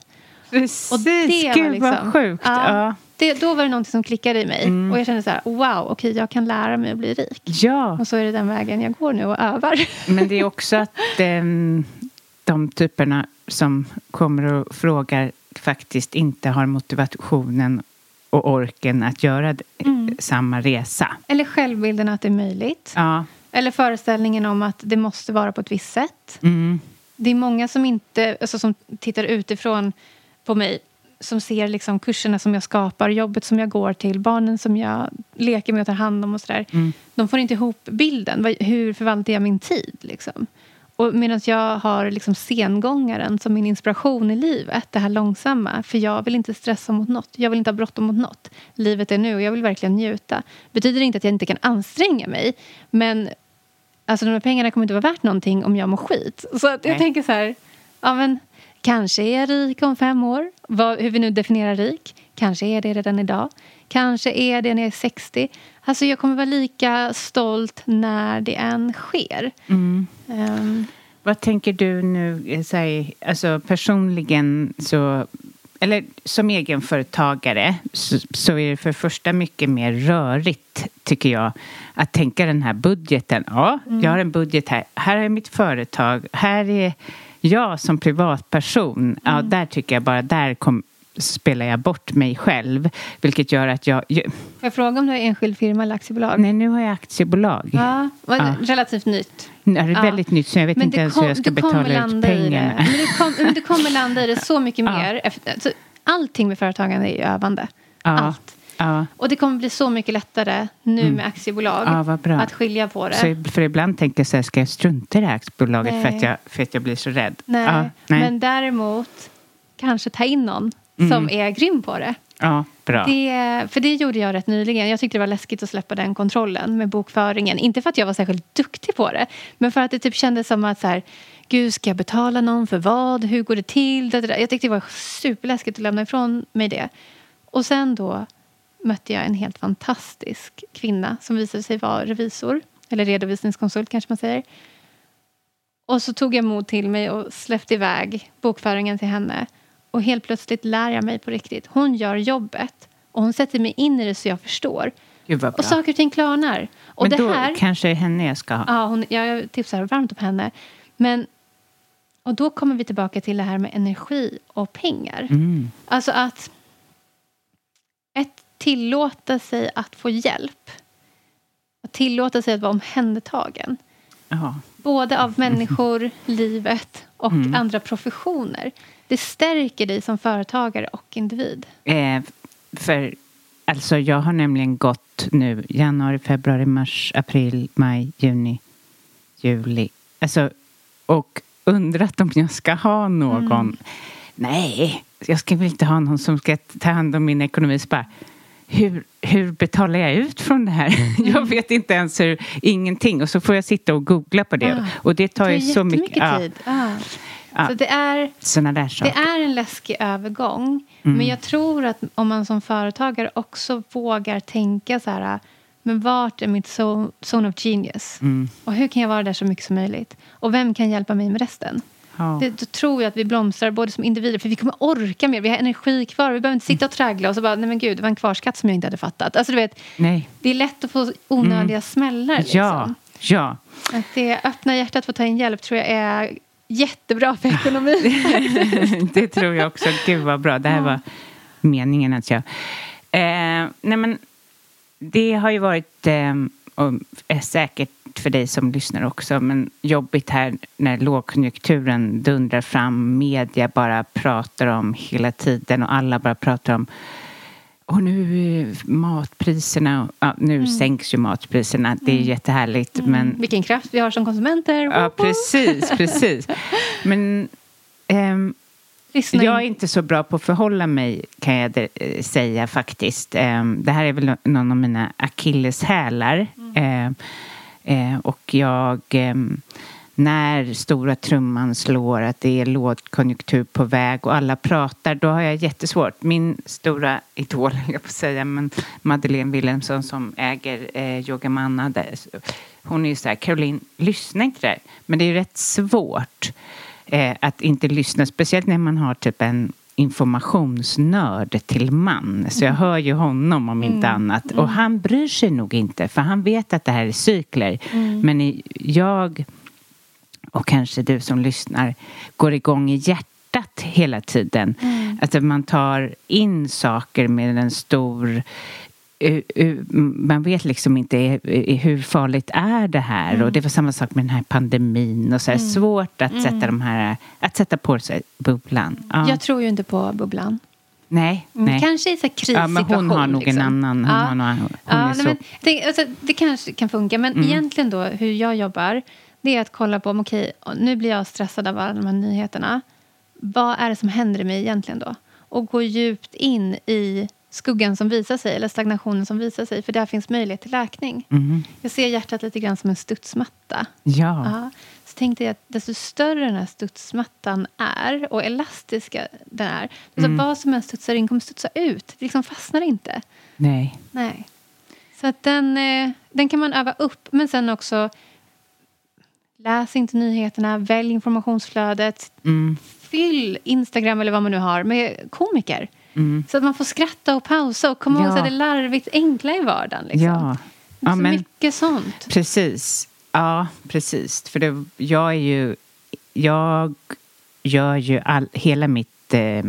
Precis,
Och det
gud
var liksom,
vad sjukt.
Ja,
Ja.
Det, då var det någonting som klickade i mig.
Mm.
Och jag kände så här, wow, okej, jag kan lära mig att bli rik.
ja,
Och så är det den vägen jag går nu och övar.
men det är också att ehm, de typerna som kommer och frågar faktiskt inte har motivationen och orken att göra
Mm.
samma resa.
Eller självbilden att det är möjligt.
Ja.
Eller föreställningen om att det måste vara på ett visst sätt.
Mm.
Det är många som inte, alltså som tittar utifrån på mig som ser liksom kurserna som jag skapar, jobbet som jag går till, barnen som jag leker med och tar hand om och sådär.
Mm.
De får inte ihop bilden. Hur förvaltar jag min tid? Liksom? Och medan jag har liksom sengångaren som min inspiration i livet, det här långsamma. För jag vill inte stressa mot något. Jag vill inte ha bråttom mot något. Livet är nu och jag vill verkligen njuta. Betyder inte att jag inte kan anstränga mig. Men alltså, de här pengarna kommer inte vara värt någonting om jag mår skit. Så att jag
Nej.
tänker så här, ja men kanske är jag rik om fem år. Vad, hur vi nu definierar rik. Kanske är det redan idag. Kanske är det när jag är 60. Alltså jag kommer vara lika stolt när det än sker.
Mm.
Ehm,
Vad tänker du nu, eh, så här, alltså personligen så eller som egenföretagare så, så är det för första mycket mer rörigt, tycker jag, att tänka den här budgeten. Ja, jag har en budget här. Här är mitt företag. Här är jag som privatperson. Ja, där tycker jag bara, där kom, spelar jag bort mig själv. Vilket gör att jag... jag
får jag fråga om du är enskild firma eller aktiebolag?
nej, nu har jag aktiebolag.
Ja,
Ja.
relativt nytt.
Det är
Ja.
väldigt nytt så jag vet
Men
inte
det,
ens
kom,
hur jag ska betala ut
det.
pengarna.
Men du, kom, men du kommer landa i det så mycket
Ja.
mer. Alltså, allting med företagande är ju övande.
Ja.
Allt.
Ja.
Och det kommer bli så mycket lättare nu
Mm.
med aktiebolag.
Ja.
Att skilja på det.
Så, för ibland tänker jag så här, ska jag strunta i det här aktiebolaget för att, jag, för att jag blir så rädd?
Nej.
Ja, nej.
Men däremot kanske ta in någon
Mm.
som är grym på det.
ja bra.
det. För det gjorde jag rätt nyligen. Jag tyckte det var läskigt att släppa den kontrollen med bokföringen. Inte för att jag var särskilt duktig på det. Men för att det typ kändes som att så här, Gud, ska jag betala någon för vad? Hur går det till? Jag tyckte det var superläskigt att lämna ifrån mig det. Och sen då mötte jag en helt fantastisk kvinna som visade sig vara revisor. Eller redovisningskonsult kanske man säger. Och så tog jag mod till mig och släppte iväg bokföringen till henne. Och helt plötsligt lär jag mig på riktigt. Hon gör jobbet och hon sätter mig in i det så jag förstår. Och saker och ting klarnar. Och
Men
det
då
här,
kanske är henne jag ska ha.
ja, hon, jag tipsar varmt om henne. Men, och då kommer vi tillbaka till det här med energi och pengar.
Mm.
Alltså att ett tillåta sig att få hjälp. Att tillåta sig att vara omhändertagen.
Ja.
Både av människor, livet och
Mm.
andra professioner. Det stärker dig som företagare och individ.
Eh, för alltså jag har nämligen gått nu januari, februari, mars, april, maj, juni, juli. Alltså, och undrat om jag ska ha någon.
Mm.
Nej, jag ska väl inte ha någon som ska ta hand om min ekonomi. Så bara, hur, hur betalar jag ut från det här?
Mm.
Jag vet inte ens hur, ingenting. Och så får jag sitta och googla på det.
Ah.
Och det tar
Det
ju
tar
så mycket ja,
tid. Ah.
Ja.
Så det är,
sådana där
det
saker.
är en läskig övergång.
Mm.
Men jag tror att om man som företagare också vågar tänka så här men vart är mitt zo- zone of genius?
Mm.
Och hur kan jag vara där så mycket som möjligt? Och vem kan hjälpa mig med resten?
Ja.
Det, då tror jag att vi blomstrar både som individer, för vi kommer orka mer. Vi har energi kvar. Vi behöver inte sitta och traggla och så bara, nej men gud, det var en kvarskatt som jag inte hade fattat. Alltså du vet,
Nej.
det är lätt att få onödiga smällar. Liksom.
Ja, ja.
Att det öppna hjärtat för att ta in hjälp tror jag är jättebra för ekonomin.
det tror jag också. Gud vad bra. Det här var meningen att jag... Eh, nej men, det har ju varit, eh, och är säkert för dig som lyssnar också, men jobbigt här när lågkonjunkturen dundrar fram. Media bara pratar om hela tiden och alla bara pratar om och nu matpriserna, ja, nu sänks ju matpriserna, det är jättehärligt. Men
Vilken kraft vi har som konsumenter.
Ja, precis, precis. Men ehm, jag är
in.
inte så bra på att förhålla mig, kan jag eh, säga faktiskt. Ehm, det här är väl nå- någon av mina akilleshälar. Ehm, eh, och jag... Ehm, när stora trumman slår att det är lågkonjunktur på väg och alla pratar, då har jag jättesvårt. Min stora idol, jag på att säga, men Madeleine Wilhelmsson som äger eh, Yogamanna, där, hon är ju så här, Caroline, lyssna inte där. Men det är ju rätt svårt eh, att inte lyssna, speciellt när man har typ en informationsnörd till man. Så jag mm. hör ju honom om inte mm. annat. Och mm. han bryr sig nog inte, för han vet att det här är cykler. Mm. Men jag och kanske du som lyssnar går igång i hjärtat hela tiden. Mm. Att man tar in saker med en stor man vet liksom inte hur farligt är det här. Mm. Och det var samma sak med den här pandemin. och så här, mm. Svårt att, mm. sätta de här, att sätta på sig bubblan.
Ja. Jag tror ju inte på bubblan.
Nej, nej.
Kanske i en krissituation.
Ja, men hon har nog liksom. en annan. Hon
ja.
har någon, hon
ja, nej, men det, alltså, det kanske kan funka. Men mm. egentligen då, hur jag jobbar det är att kolla på, okej, okay, nu blir jag stressad av alla de här nyheterna. Vad är det som händer i mig egentligen då? Och gå djupt in i skuggan som visar sig, eller stagnationen som visar sig. För där finns möjlighet till läkning. Mm. Jag ser hjärtat lite grann som en studsmatta.
Ja. ja.
Så tänkte jag att desto större den här studsmattan är och elastiska den är, alltså mm. vad som än studsar in kommer studsa ut. Det liksom fastnar inte.
Nej.
Nej. Så att den, eh, den kan man öva upp. Men sen också Läs inte nyheterna, välj informationsflödet. Mm. Fyll Instagram eller vad man nu har med komiker. Mm. Så att man får skratta och pausa och komma ja. ihåg det larvigt enkla i vardagen. Liksom. Ja. ja så men, mycket sånt.
Precis. Ja, precis. För det, jag är ju... Jag gör ju all, hela mitt... Eh,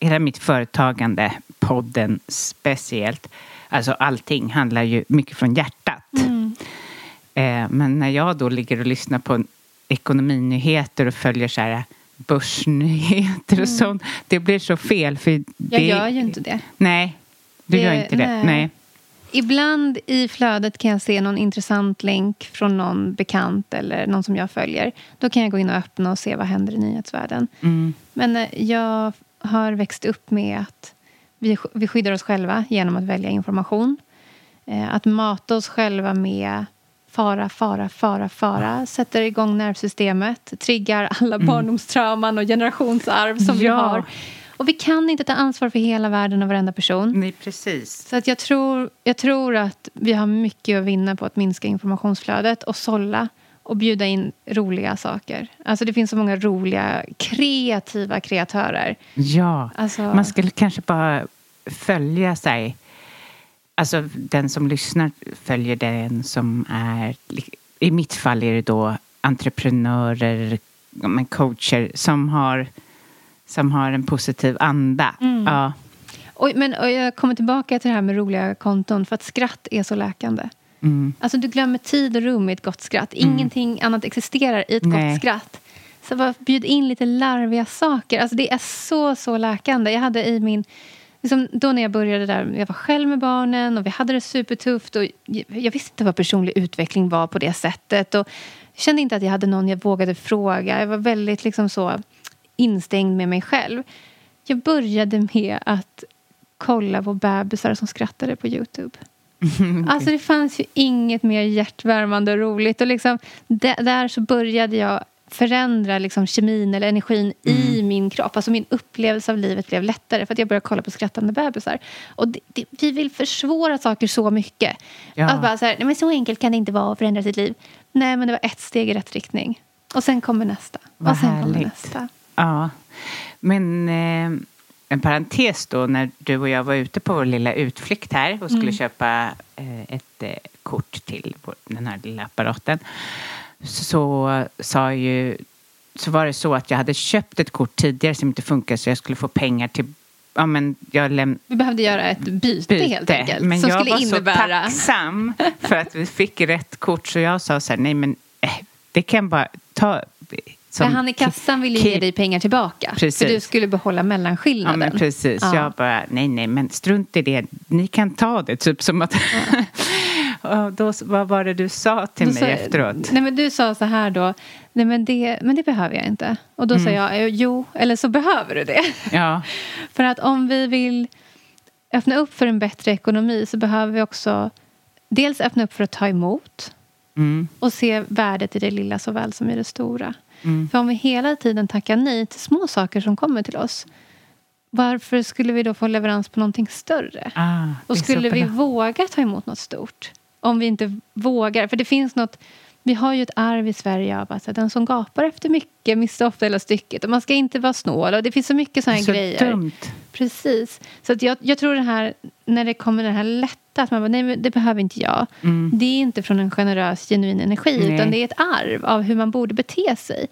hela mitt företagande, podden speciellt, alltså allting handlar ju mycket från hjärtat. Mm. Eh, men när jag då ligger och lyssnar på ekonominyheter och följer så här börsnyheter och mm. sånt. Det blir så fel. För det,
jag gör ju inte det.
Nej, du det, gör inte det. Nej. nej.
Ibland i flödet kan jag se någon intressant länk från någon bekant eller någon som jag följer. Då kan jag gå in och öppna och se vad händer i nyhetsvärlden. Mm. Men eh, jag har växt upp med att vi, vi skyddar oss själva genom att välja information. Eh, att mata oss själva med fara, fara, fara, fara. Sätter igång nervsystemet, triggar alla mm. barndomstrauman och generationsarv som ja. vi har. Och vi kan inte ta ansvar för hela världen och varenda person.
Nej, precis.
Så att jag, tror, jag tror att vi har mycket att vinna på att minska informationsflödet och sålla och bjuda in roliga saker. Alltså det finns så många roliga, kreativa kreatörer.
Ja, alltså... man skulle kanske bara följa sig Alltså den som lyssnar följer den som är... I mitt fall är det då entreprenörer, men coacher som har, som har en positiv anda. Mm. Ja.
Och, men, och jag kommer tillbaka till det här med roliga konton för att skratt är så läkande. Mm. Alltså du glömmer tid och rum i ett gott skratt. Mm. Ingenting annat existerar i ett Nej. gott skratt. Så bara bjud in lite larviga saker. Alltså det är så, så läkande. Jag hade i min liksom, då när jag började där, jag var själv med barnen och vi hade det supertufft. Och jag visste inte vad personlig utveckling var på det sättet. Och jag kände inte att jag hade någon jag vågade fråga. Jag var väldigt liksom så instängd med mig själv. Jag började med att kolla på bebisar som skrattade på Youtube. Alltså det fanns ju inget mer hjärtvärmande och roligt. Och liksom, där så började jag förändra liksom kemin eller energin mm. i min kropp. Alltså min upplevelse av livet blev lättare för att jag började kolla på skrattande bebisar. Och det, det, vi vill försvåra saker så mycket. Ja. Att bara så, här, nej, men så enkelt kan det inte vara att förändra sitt liv. Nej, men det var ett steg i rätt riktning. Och sen kommer nästa. Vad och sen härligt. kommer nästa.
Ja. Men eh, en parentes då, när du och jag var ute på vår lilla utflykt här och skulle mm. köpa eh, ett eh, kort till vår, den här lilla apparaten så sa ju så var det så att jag hade köpt ett kort tidigare som inte funkade så jag skulle få pengar till Ja, men jag läm-
vi behövde göra ett byte, byte helt enkelt.
Men
som
jag
skulle
var
innebära...
så tacksam för att vi fick rätt kort så jag sa så här, nej men eh, det kan bara ta
som för han i kassan ville ge dig pengar tillbaka. Precis. För du skulle behålla mellanskillnaden.
Ja, men precis. Ja. Jag bara, nej, nej, men strunt i det. Ni kan ta det. Typ som att... Ja. Och då, vad var det du sa till då mig sa, efteråt?
Nej, men du sa så här då. Nej, men det, men det behöver jag inte. Och då mm. sa jag, jo, eller så behöver du det.
Ja.
för att om vi vill öppna upp för en bättre ekonomi så behöver vi också dels öppna upp för att ta emot. Mm. Och se värdet i det lilla såväl som i det stora. Mm. För om vi hela tiden tackar nej till små saker som kommer till oss varför skulle vi då få leverans på någonting större? Ah, och skulle vi våga ta emot något stort? Om vi inte vågar. För det finns något vi har ju ett arv i Sverige av att den som gapar efter mycket mister ofta hela stycket. Och man ska inte vara snål. Och det finns så mycket sådana så grejer.
Dumt.
Precis. Så att jag, jag tror det här, när det kommer det här lätta, att man bara, nej det behöver inte jag. Mm. Det är inte från en generös, genuin energi. Nej. Utan det är ett arv av hur man borde bete sig.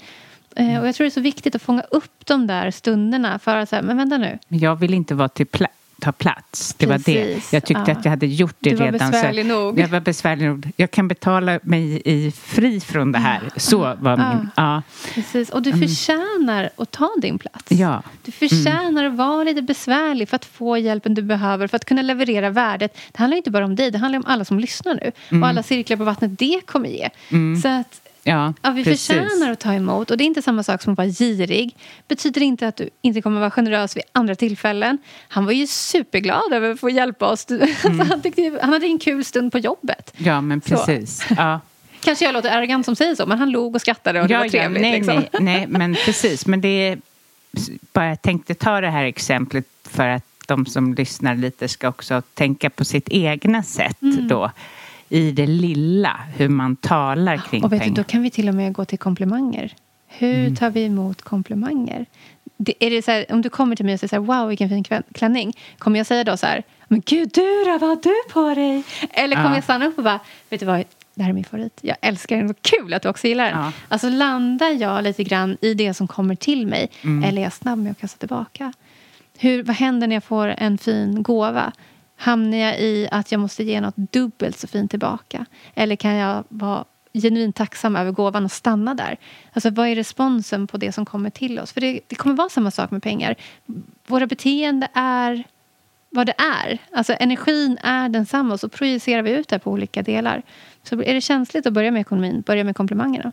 Mm. Och jag tror det är så viktigt att fånga upp de där stunderna. För att säga, men vänta nu.
Jag vill inte vara till plats ta plats. Det Precis, var det. Jag tyckte ja. att jag hade gjort det redan.
Du var besvärlig så, nog.
Jag var besvärlig nog. Jag kan betala mig i fri från det här. Så var ja. min... Ja.
Precis. Och du mm. förtjänar att ta din plats.
Ja.
Du förtjänar mm. att vara lite besvärlig för att få hjälpen du behöver för att kunna leverera värdet. Det handlar inte bara om dig, det handlar om alla som lyssnar nu. Mm. Och alla cirklar på vattnet det kommer ge. Mm. Så att
Ja,
ja, vi precis. förtjänar att ta emot. Och det är inte samma sak som att vara girig. betyder inte att du inte kommer att vara generös vid andra tillfällen. Han var ju superglad över att få hjälpa oss. Mm. han, tyckte, han hade en kul stund på jobbet.
Ja, men precis. Ja.
Kanske jag låter arrogant som säger så, men han log och skrattade och det ja, var trevligt.
Ja, nej,
liksom.
nej, nej, men precis. Men det är, bara jag tänkte ta det här exemplet för att de som lyssnar lite ska också tänka på sitt egna sätt mm. då i det lilla, hur man talar kring
och vet
pengar.
Du, då kan vi till och med gå till komplimanger. Hur mm. tar vi emot komplimanger? Det, är det så här, om du kommer till mig och säger så här, wow vilken fin klänning. Kommer jag säga då så här, men gud du då, vad har du på dig? Eller kommer ja. jag stanna upp och bara, vet du vad, det här är min favorit. Jag älskar den, vad kul att du också gillar den. Ja. Alltså landar jag lite grann i det som kommer till mig mm. eller är jag snabb med att kasta tillbaka? Hur, vad händer när jag får en fin gåva? Hamnar jag i att jag måste ge något dubbelt så fint tillbaka? Eller kan jag vara genuint tacksam över gåvan och stanna där? Alltså vad är responsen på det som kommer till oss? För det, det kommer vara samma sak med pengar. Våra beteende är vad det är. Alltså energin är densamma och så projicerar vi ut det på olika delar. Så är det känsligt att börja med ekonomin, börja med komplimangerna.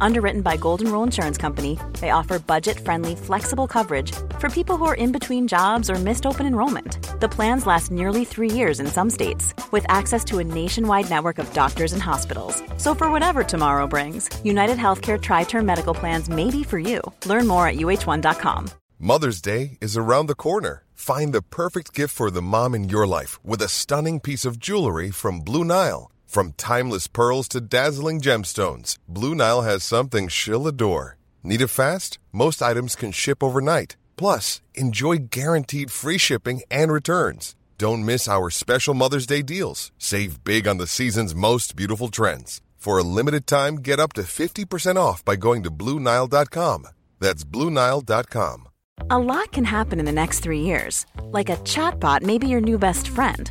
Underwritten by Golden Rule Insurance Company, they offer budget friendly, flexible coverage for people who are in between jobs or missed open enrollment. The plans last nearly three years in some states, with access to a nationwide network of doctors and hospitals. So, for whatever tomorrow brings, United Healthcare Tri Term Medical Plans may be for you. Learn more at uh1.com.
Mother's Day is around the corner. Find the perfect gift for the mom in your life with a stunning piece of jewelry from Blue Nile. From timeless pearls to dazzling gemstones, Blue Nile has something she'll adore. Need it fast? Most items can ship overnight. Plus, enjoy guaranteed free shipping and returns. Don't miss our special Mother's Day deals. Save big on the season's most beautiful trends. For a limited time, get up to 50% off by going to BlueNile.com. That's BlueNile.com.
A lot can happen in the next three years. Like a chatbot may be your new best friend.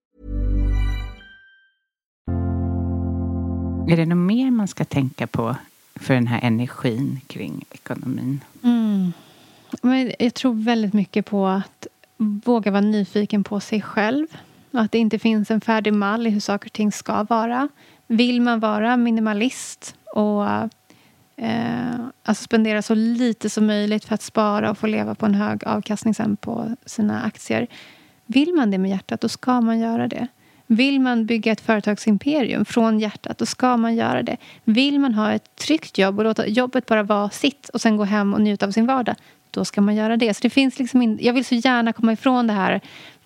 Är det något mer man ska tänka på för den här energin kring ekonomin?
Mm. Men jag tror väldigt mycket på att våga vara nyfiken på sig själv. Och att det inte finns en färdig mall i hur saker och ting ska vara. Vill man vara minimalist och eh, alltså spendera så lite som möjligt för att spara och få leva på en hög avkastning sen på sina aktier. Vill man det med hjärtat, då ska man göra det. Vill man bygga ett företagsimperium från hjärtat, då ska man göra det. Vill man ha ett tryggt jobb och låta jobbet bara vara sitt och sen gå hem och njuta av sin vardag, då ska man göra det. Så det finns liksom in, jag vill så gärna komma ifrån det här,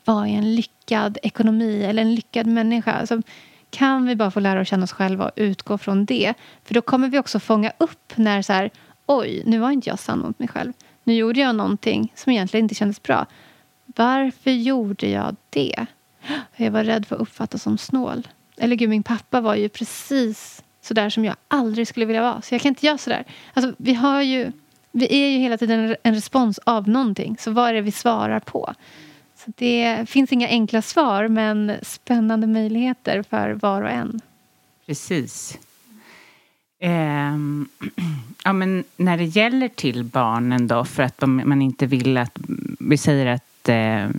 vad är en lyckad ekonomi eller en lyckad människa? Alltså, kan vi bara få lära oss känna oss själva och utgå från det? För då kommer vi också fånga upp när så här, oj, nu var inte jag sann mot mig själv. Nu gjorde jag någonting som egentligen inte kändes bra. Varför gjorde jag det? Jag var rädd för att uppfattas som snål. Eller gud, min pappa var ju precis så där som jag aldrig skulle vilja vara. Så jag kan inte göra så där. Alltså, vi, har ju, vi är ju hela tiden en respons av någonting. Så vad är det vi svarar på? Så det finns inga enkla svar, men spännande möjligheter för var och en.
Precis. Eh, ja, men när det gäller till barnen då, för att man inte vill att... Vi säger att eh,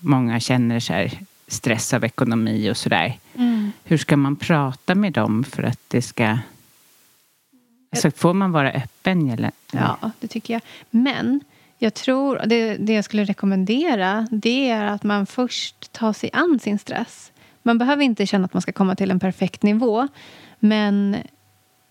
många känner så här stress av ekonomi och sådär. Mm. Hur ska man prata med dem för att det ska... Alltså, får man vara öppen? Eller?
Ja, det tycker jag. Men jag tror, det, det jag skulle rekommendera det är att man först tar sig an sin stress. Man behöver inte känna att man ska komma till en perfekt nivå. Men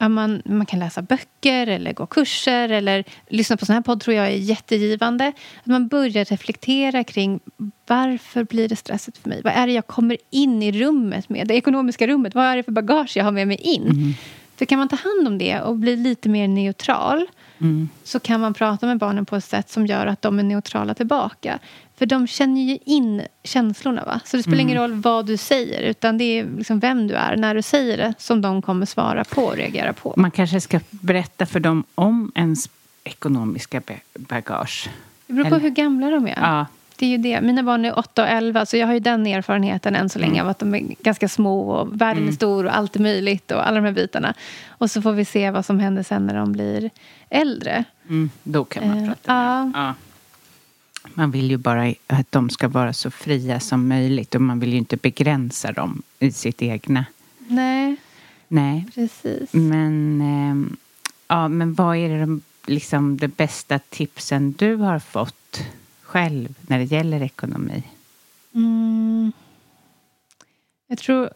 man, man kan läsa böcker eller gå kurser eller lyssna på sån här podd tror jag är jättegivande. Att man börjar reflektera kring varför blir det stressigt för mig? Vad är det jag kommer in i rummet med? Det ekonomiska rummet. Vad är det för bagage jag har med mig in? Mm. För kan man ta hand om det och bli lite mer neutral mm. så kan man prata med barnen på ett sätt som gör att de är neutrala tillbaka. För de känner ju in känslorna. Va? Så det spelar mm. ingen roll vad du säger utan det är liksom vem du är när du säger det som de kommer svara på och reagera på.
Man kanske ska berätta för dem om ens ekonomiska bagage.
Det beror på Eller? hur gamla de är. Ja. Det är ju det. Mina barn är 8 och 11 så jag har ju den erfarenheten än så länge mm. av att de är ganska små och världen mm. är stor och allt är möjligt och alla de här bitarna. Och så får vi se vad som händer sen när de blir äldre.
Mm. Då kan man prata uh, med ja. Man vill ju bara att de ska vara så fria som möjligt och man vill ju inte begränsa dem i sitt egna.
Nej,
Nej.
precis.
Men, eh, ja, men vad är det, liksom, det bästa tipsen du har fått själv när det gäller ekonomi?
Mm. Jag, tror,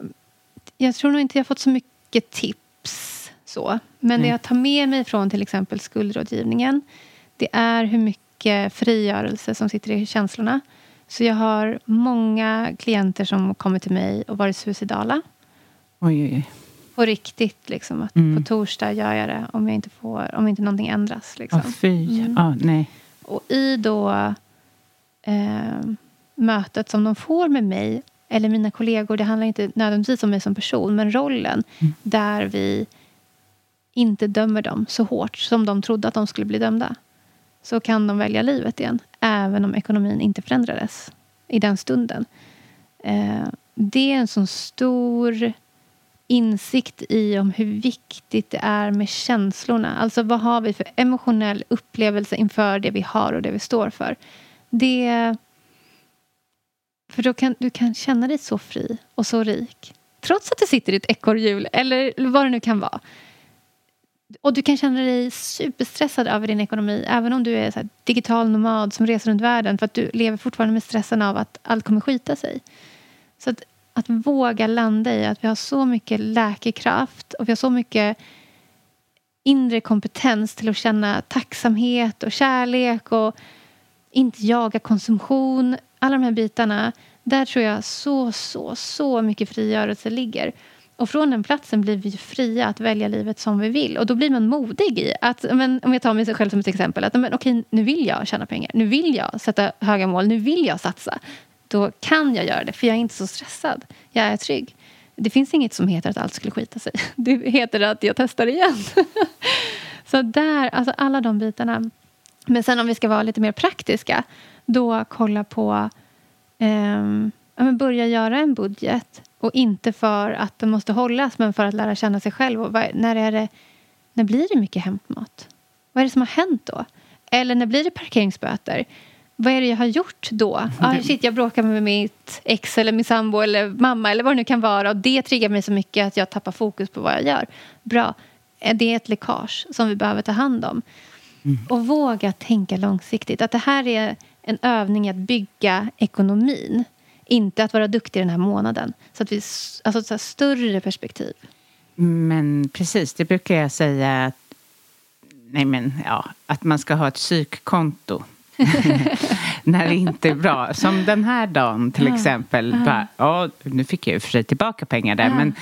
jag tror nog inte jag har fått så mycket tips. Så. Men mm. det jag tar med mig från till exempel skuldrådgivningen det är hur mycket mycket frigörelse som sitter i känslorna. Så jag har många klienter som kommer till mig och varit suicidala.
Oj, oj, oj.
På riktigt. Liksom, att mm. På torsdag gör jag det om, jag inte får, om inte någonting ändras. Liksom.
Oh, fy. Mm. Oh, nej.
Och i då eh, mötet som de får med mig eller mina kollegor, det handlar inte nödvändigtvis om mig som person, men rollen mm. där vi inte dömer dem så hårt som de trodde att de skulle bli dömda så kan de välja livet igen. Även om ekonomin inte förändrades i den stunden. Eh, det är en sån stor insikt i om hur viktigt det är med känslorna. Alltså vad har vi för emotionell upplevelse inför det vi har och det vi står för. Det... För då kan du kan känna dig så fri och så rik. Trots att du sitter i ett ekorrhjul eller vad det nu kan vara. Och du kan känna dig superstressad över din ekonomi även om du är så digital nomad som reser runt världen för att du lever fortfarande med stressen av att allt kommer skita sig. Så att, att våga landa i att vi har så mycket läkekraft och vi har så mycket inre kompetens till att känna tacksamhet och kärlek och inte jaga konsumtion. Alla de här bitarna. Där tror jag så, så, så mycket frigörelse ligger. Och från den platsen blir vi fria att välja livet som vi vill. Och då blir man modig i att, men, om jag tar mig själv som ett exempel, att men, okej, nu vill jag tjäna pengar. Nu vill jag sätta höga mål. Nu vill jag satsa. Då kan jag göra det, för jag är inte så stressad. Jag är trygg. Det finns inget som heter att allt skulle skita sig. Det heter att jag testar igen. så där, alltså alla de bitarna. Men sen om vi ska vara lite mer praktiska, då kolla på eh, börja göra en budget och inte för att den måste hållas, men för att lära känna sig själv. Och när, är det, när blir det mycket hämtmat? Vad är det som har hänt då? Eller när blir det parkeringsböter? Vad är det jag har gjort då? Ah, shit, jag bråkar med mitt ex eller min sambo eller mamma eller vad det nu kan vara. Och det triggar mig så mycket att jag tappar fokus på vad jag gör. Bra. Det är ett läckage som vi behöver ta hand om. Mm. Och våga tänka långsiktigt. Att det här är en övning att bygga ekonomin. Inte att vara duktig den här månaden. Så att vi, alltså ett större perspektiv.
Men precis, det brukar jag säga att, nej men, ja, att man ska ha ett psykkonto. när det inte är bra. Som den här dagen till exempel. Uh. Bara, ja, nu fick jag ju för sig tillbaka pengar där. Uh. Men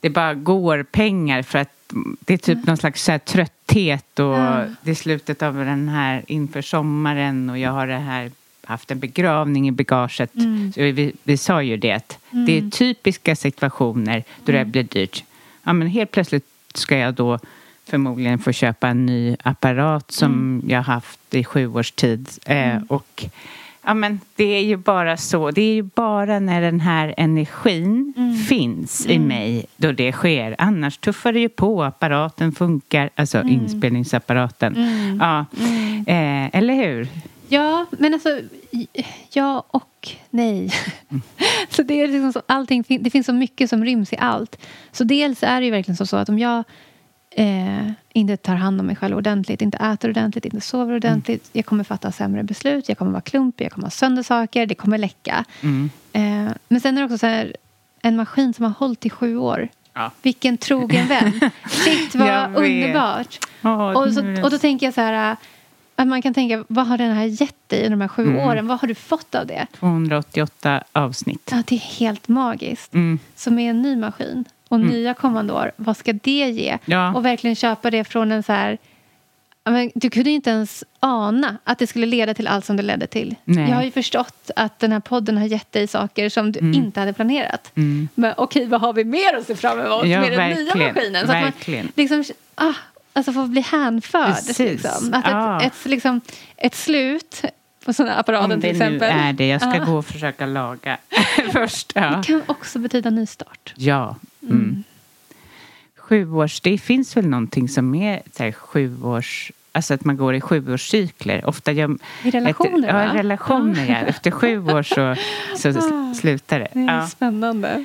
det bara går pengar för att det är typ uh. någon slags så trötthet och det är slutet av den här inför sommaren och jag har det här haft en begravning i bagaget. Mm. Så vi, vi sa ju det att mm. det är typiska situationer då det mm. blir dyrt. ja, men helt plötsligt ska jag då förmodligen få köpa en ny apparat som
Mm.
jag haft i sju års tid. Eh, och ja, men det är ju bara så. Det är ju bara när den här energin
Mm.
finns i mig då det sker. Annars tuffar det ju på. Apparaten funkar, alltså
Mm.
inspelningsapparaten. Ja. Eh, eller hur?
Ja, men alltså ja och nej. så det, är liksom så, allting, det finns så mycket som ryms i allt. Så dels är det ju verkligen så, så att om jag eh, inte tar hand om mig själv ordentligt, inte äter ordentligt, inte sover ordentligt. Jag kommer fatta sämre beslut, jag kommer vara klumpig, jag kommer ha sönder saker, det kommer läcka. Eh, men sen är det också så här, en maskin som har hållit i sju år.
Ja.
Vilken trogen vän. Shit, vad underbart.
Åh,
och, så, och då tänker jag så här... Att man kan tänka, vad har den här gett dig under de här sju
Mm.
åren? Vad har du fått av det?
288 avsnitt.
Ja, det är helt magiskt.
Mm.
Så med en ny maskin och nya kommande år, vad ska det ge?
Ja.
Och verkligen köpa det från en så här... Men du kunde inte ens ana att det skulle leda till allt som det ledde till.
Nej.
Jag har ju förstått att den här podden har gett dig saker som du
Mm.
inte hade planerat. Men okej, vad har vi mer att se fram emot
Ja,
med den nya maskinen? Så att
Verkligen.
man liksom, ah, alltså få bli hänförd. Liksom. Att
Ja.
ett, ett, liksom, ett slut på sådana apparater
Om
till
det nu
exempel.
är det. Jag ska
Ja.
gå och försöka laga först. Ja.
kan också betyda nystart.
ja. Mm. Sjuårs... Det finns väl någonting som är så här, sjuårs... Alltså att man går i sjuårscykler. Ofta gör,
I relationer,
efter,
va?
Ja, relationer. Ja. Efter sju år så, så
Ah.
slutar det.
Det är spännande.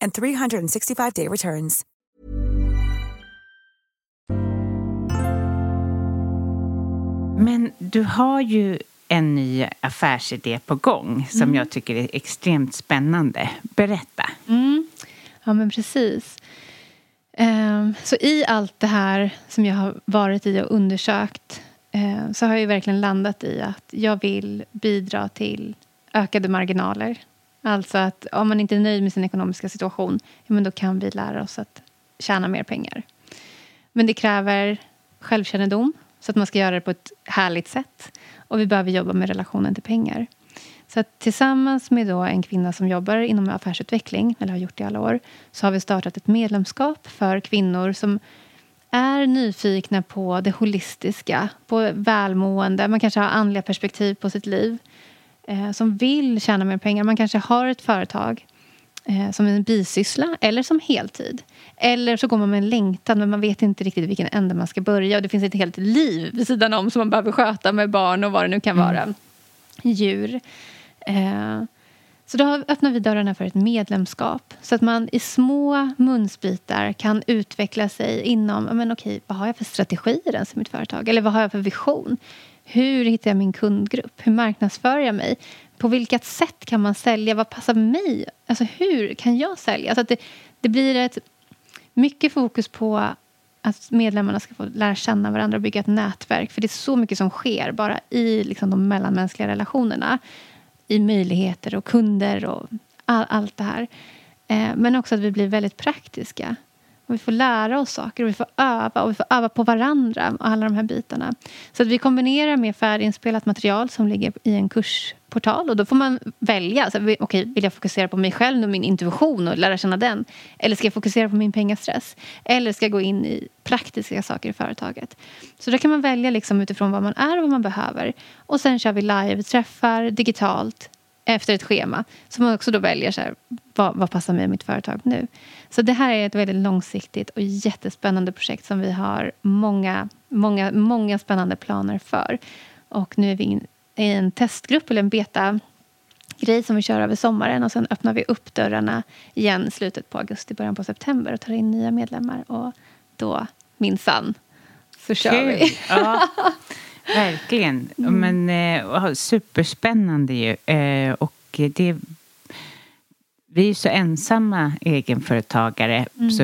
and 365-day returns.
Men du har ju en ny affärsidé på gång som
Mm.
jag tycker är extremt spännande. Berätta.
Ja, men precis. Ehm, Så i allt det här som jag har varit i och undersökt eh, så har jag ju verkligen landat i att jag vill bidra till ökade marginaler. Alltså att om man inte är nöjd med sin ekonomiska situation, ja, men då kan vi lära oss att tjäna mer pengar. Men det kräver självkännedom, så att man ska göra det på ett härligt sätt. Och vi behöver jobba med relationen till pengar. Så att tillsammans med då en kvinna som jobbar inom affärsutveckling, eller har gjort det i alla år, så har vi startat ett medlemskap för kvinnor som är nyfikna på det holistiska, på välmående. Man kanske har andliga perspektiv på sitt liv. Eh, som vill tjäna mer pengar. Man kanske har ett företag eh, som en bisyssla eller som heltid. Eller så går man med en längtan men man vet inte riktigt vilken ände man ska börja. Och det finns ett helt liv vid sidan om som man behöver sköta med barn och vad det nu kan vara. Djur. Eh, så då öppnar vi dörrarna för ett medlemskap. Så att man i små munsbitar kan utveckla sig inom, men okej, vad har jag för strategier ens i mitt företag? Eller vad har jag för vision? Hur hittar jag min kundgrupp? Hur marknadsför jag mig? På vilket sätt kan man sälja? Vad passar mig? Alltså hur kan jag sälja? Så att det, det blir ett mycket fokus på att medlemmarna ska få lära känna varandra och bygga ett nätverk. För det är så mycket som sker bara i liksom, de mellanmänskliga relationerna. I möjligheter och kunder och all, allt det här. Eh, men också att vi blir väldigt praktiska. Och vi får lära oss saker och vi får öva och vi får öva på varandra. och alla de här bitarna. Så att vi kombinerar med färdiginspelat material som ligger i en kursportal. Och då får man välja. Så, okay, vill jag fokusera på mig själv och min intuition och lära känna den? Eller ska jag fokusera på min pengastress? Eller ska jag gå in i praktiska saker i företaget? Så då kan man välja liksom utifrån vad man är och vad man behöver. Och sen kör vi live-träffar digitalt efter ett schema. Så man också då väljer så här, vad, vad passar mig och mitt företag nu. Så det här är ett väldigt långsiktigt och jättespännande projekt som vi har många, många, många spännande planer för. Och nu är vi i en testgrupp, eller en beta grej som vi kör över sommaren och sen öppnar vi upp dörrarna igen i slutet på augusti, början på september och tar in nya medlemmar. Och då, minsann, så kör Kul. vi.
Ja, verkligen. Mm. Men eh, superspännande ju. Eh, och det vi är så ensamma egenföretagare mm. så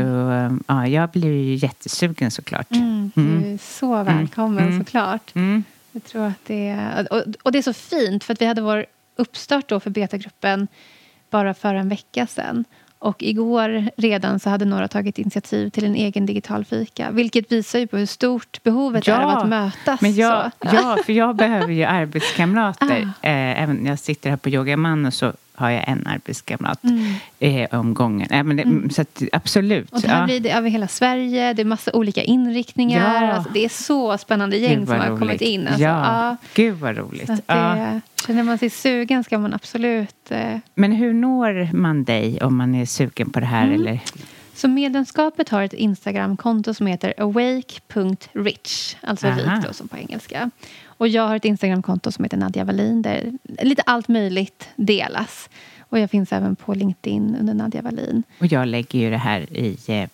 ja, jag blir ju jättesugen såklart.
Mm, du mm. är så välkommen mm. såklart.
Mm.
Jag tror att det är, och, och, det är så fint för att vi hade vår uppstart då för betagruppen bara för en vecka sedan. Och igår redan så hade några tagit initiativ till en egen digital fika. Vilket visar ju på hur stort behovet
ja,
är av att mötas.
Men jag, ja, för jag behöver ju arbetskamrater. Ah. Eh, även jag sitter här på Yogaman och så har jag en arbetskamrat mm. eh, om gången. Äh, men det, mm. så att, absolut.
Och det här ja. blir det över hela Sverige. Det är massa olika inriktningar. Ja. Alltså, det är så spännande gäng som har roligt. kommit in. Alltså,
ja. ja. Gud vad roligt.
det, ja. Känner man sig sugen ska man absolut... Eh...
Men hur når man dig om man är sugen på det här? Mm. Eller?
Så medlemskapet har ett Instagramkonto som heter awake.rich. Alltså Aha. rik då, som på engelska. Och jag har ett Instagramkonto som heter Nadja Wallin där lite allt möjligt delas. Och jag finns även på LinkedIn under Nadja Wallin.
Och jag lägger ju det här i eh,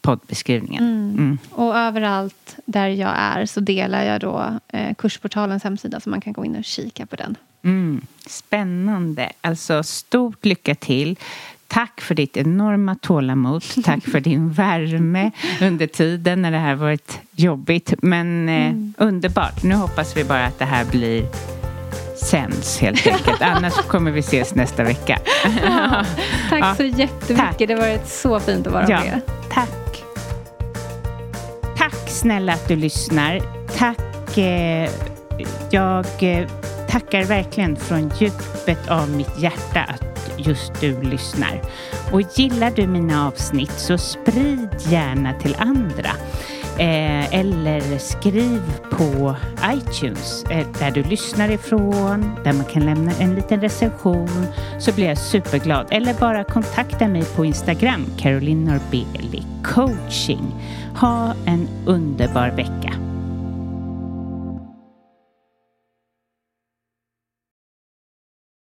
poddbeskrivningen. Mm.
Mm. Och överallt där jag är så delar jag då eh, Kursportalens hemsida så man kan gå in och kika på den.
Mm. Spännande. Alltså stort lycka till. Tack för ditt enorma tålamod. Tack för din värme under tiden när det här varit jobbigt. Men eh, mm. underbart. Nu hoppas vi bara att det här blir sänds helt enkelt. Annars kommer vi ses nästa vecka.
Ja, tack ja, så jättemycket. Tack. Det har varit så fint att vara ja, med.
Tack. Tack snälla att du lyssnar. Tack. Eh, jag eh, tackar verkligen från djupet av mitt hjärta att just du lyssnar. Och gillar du mina avsnitt så sprid gärna till andra. Eh, eller skriv på iTunes eh, där du lyssnar ifrån, där man kan lämna en liten recension så blir jag superglad. Eller bara kontakta mig på Instagram, Caroline Norbeli coaching. Ha en underbar vecka.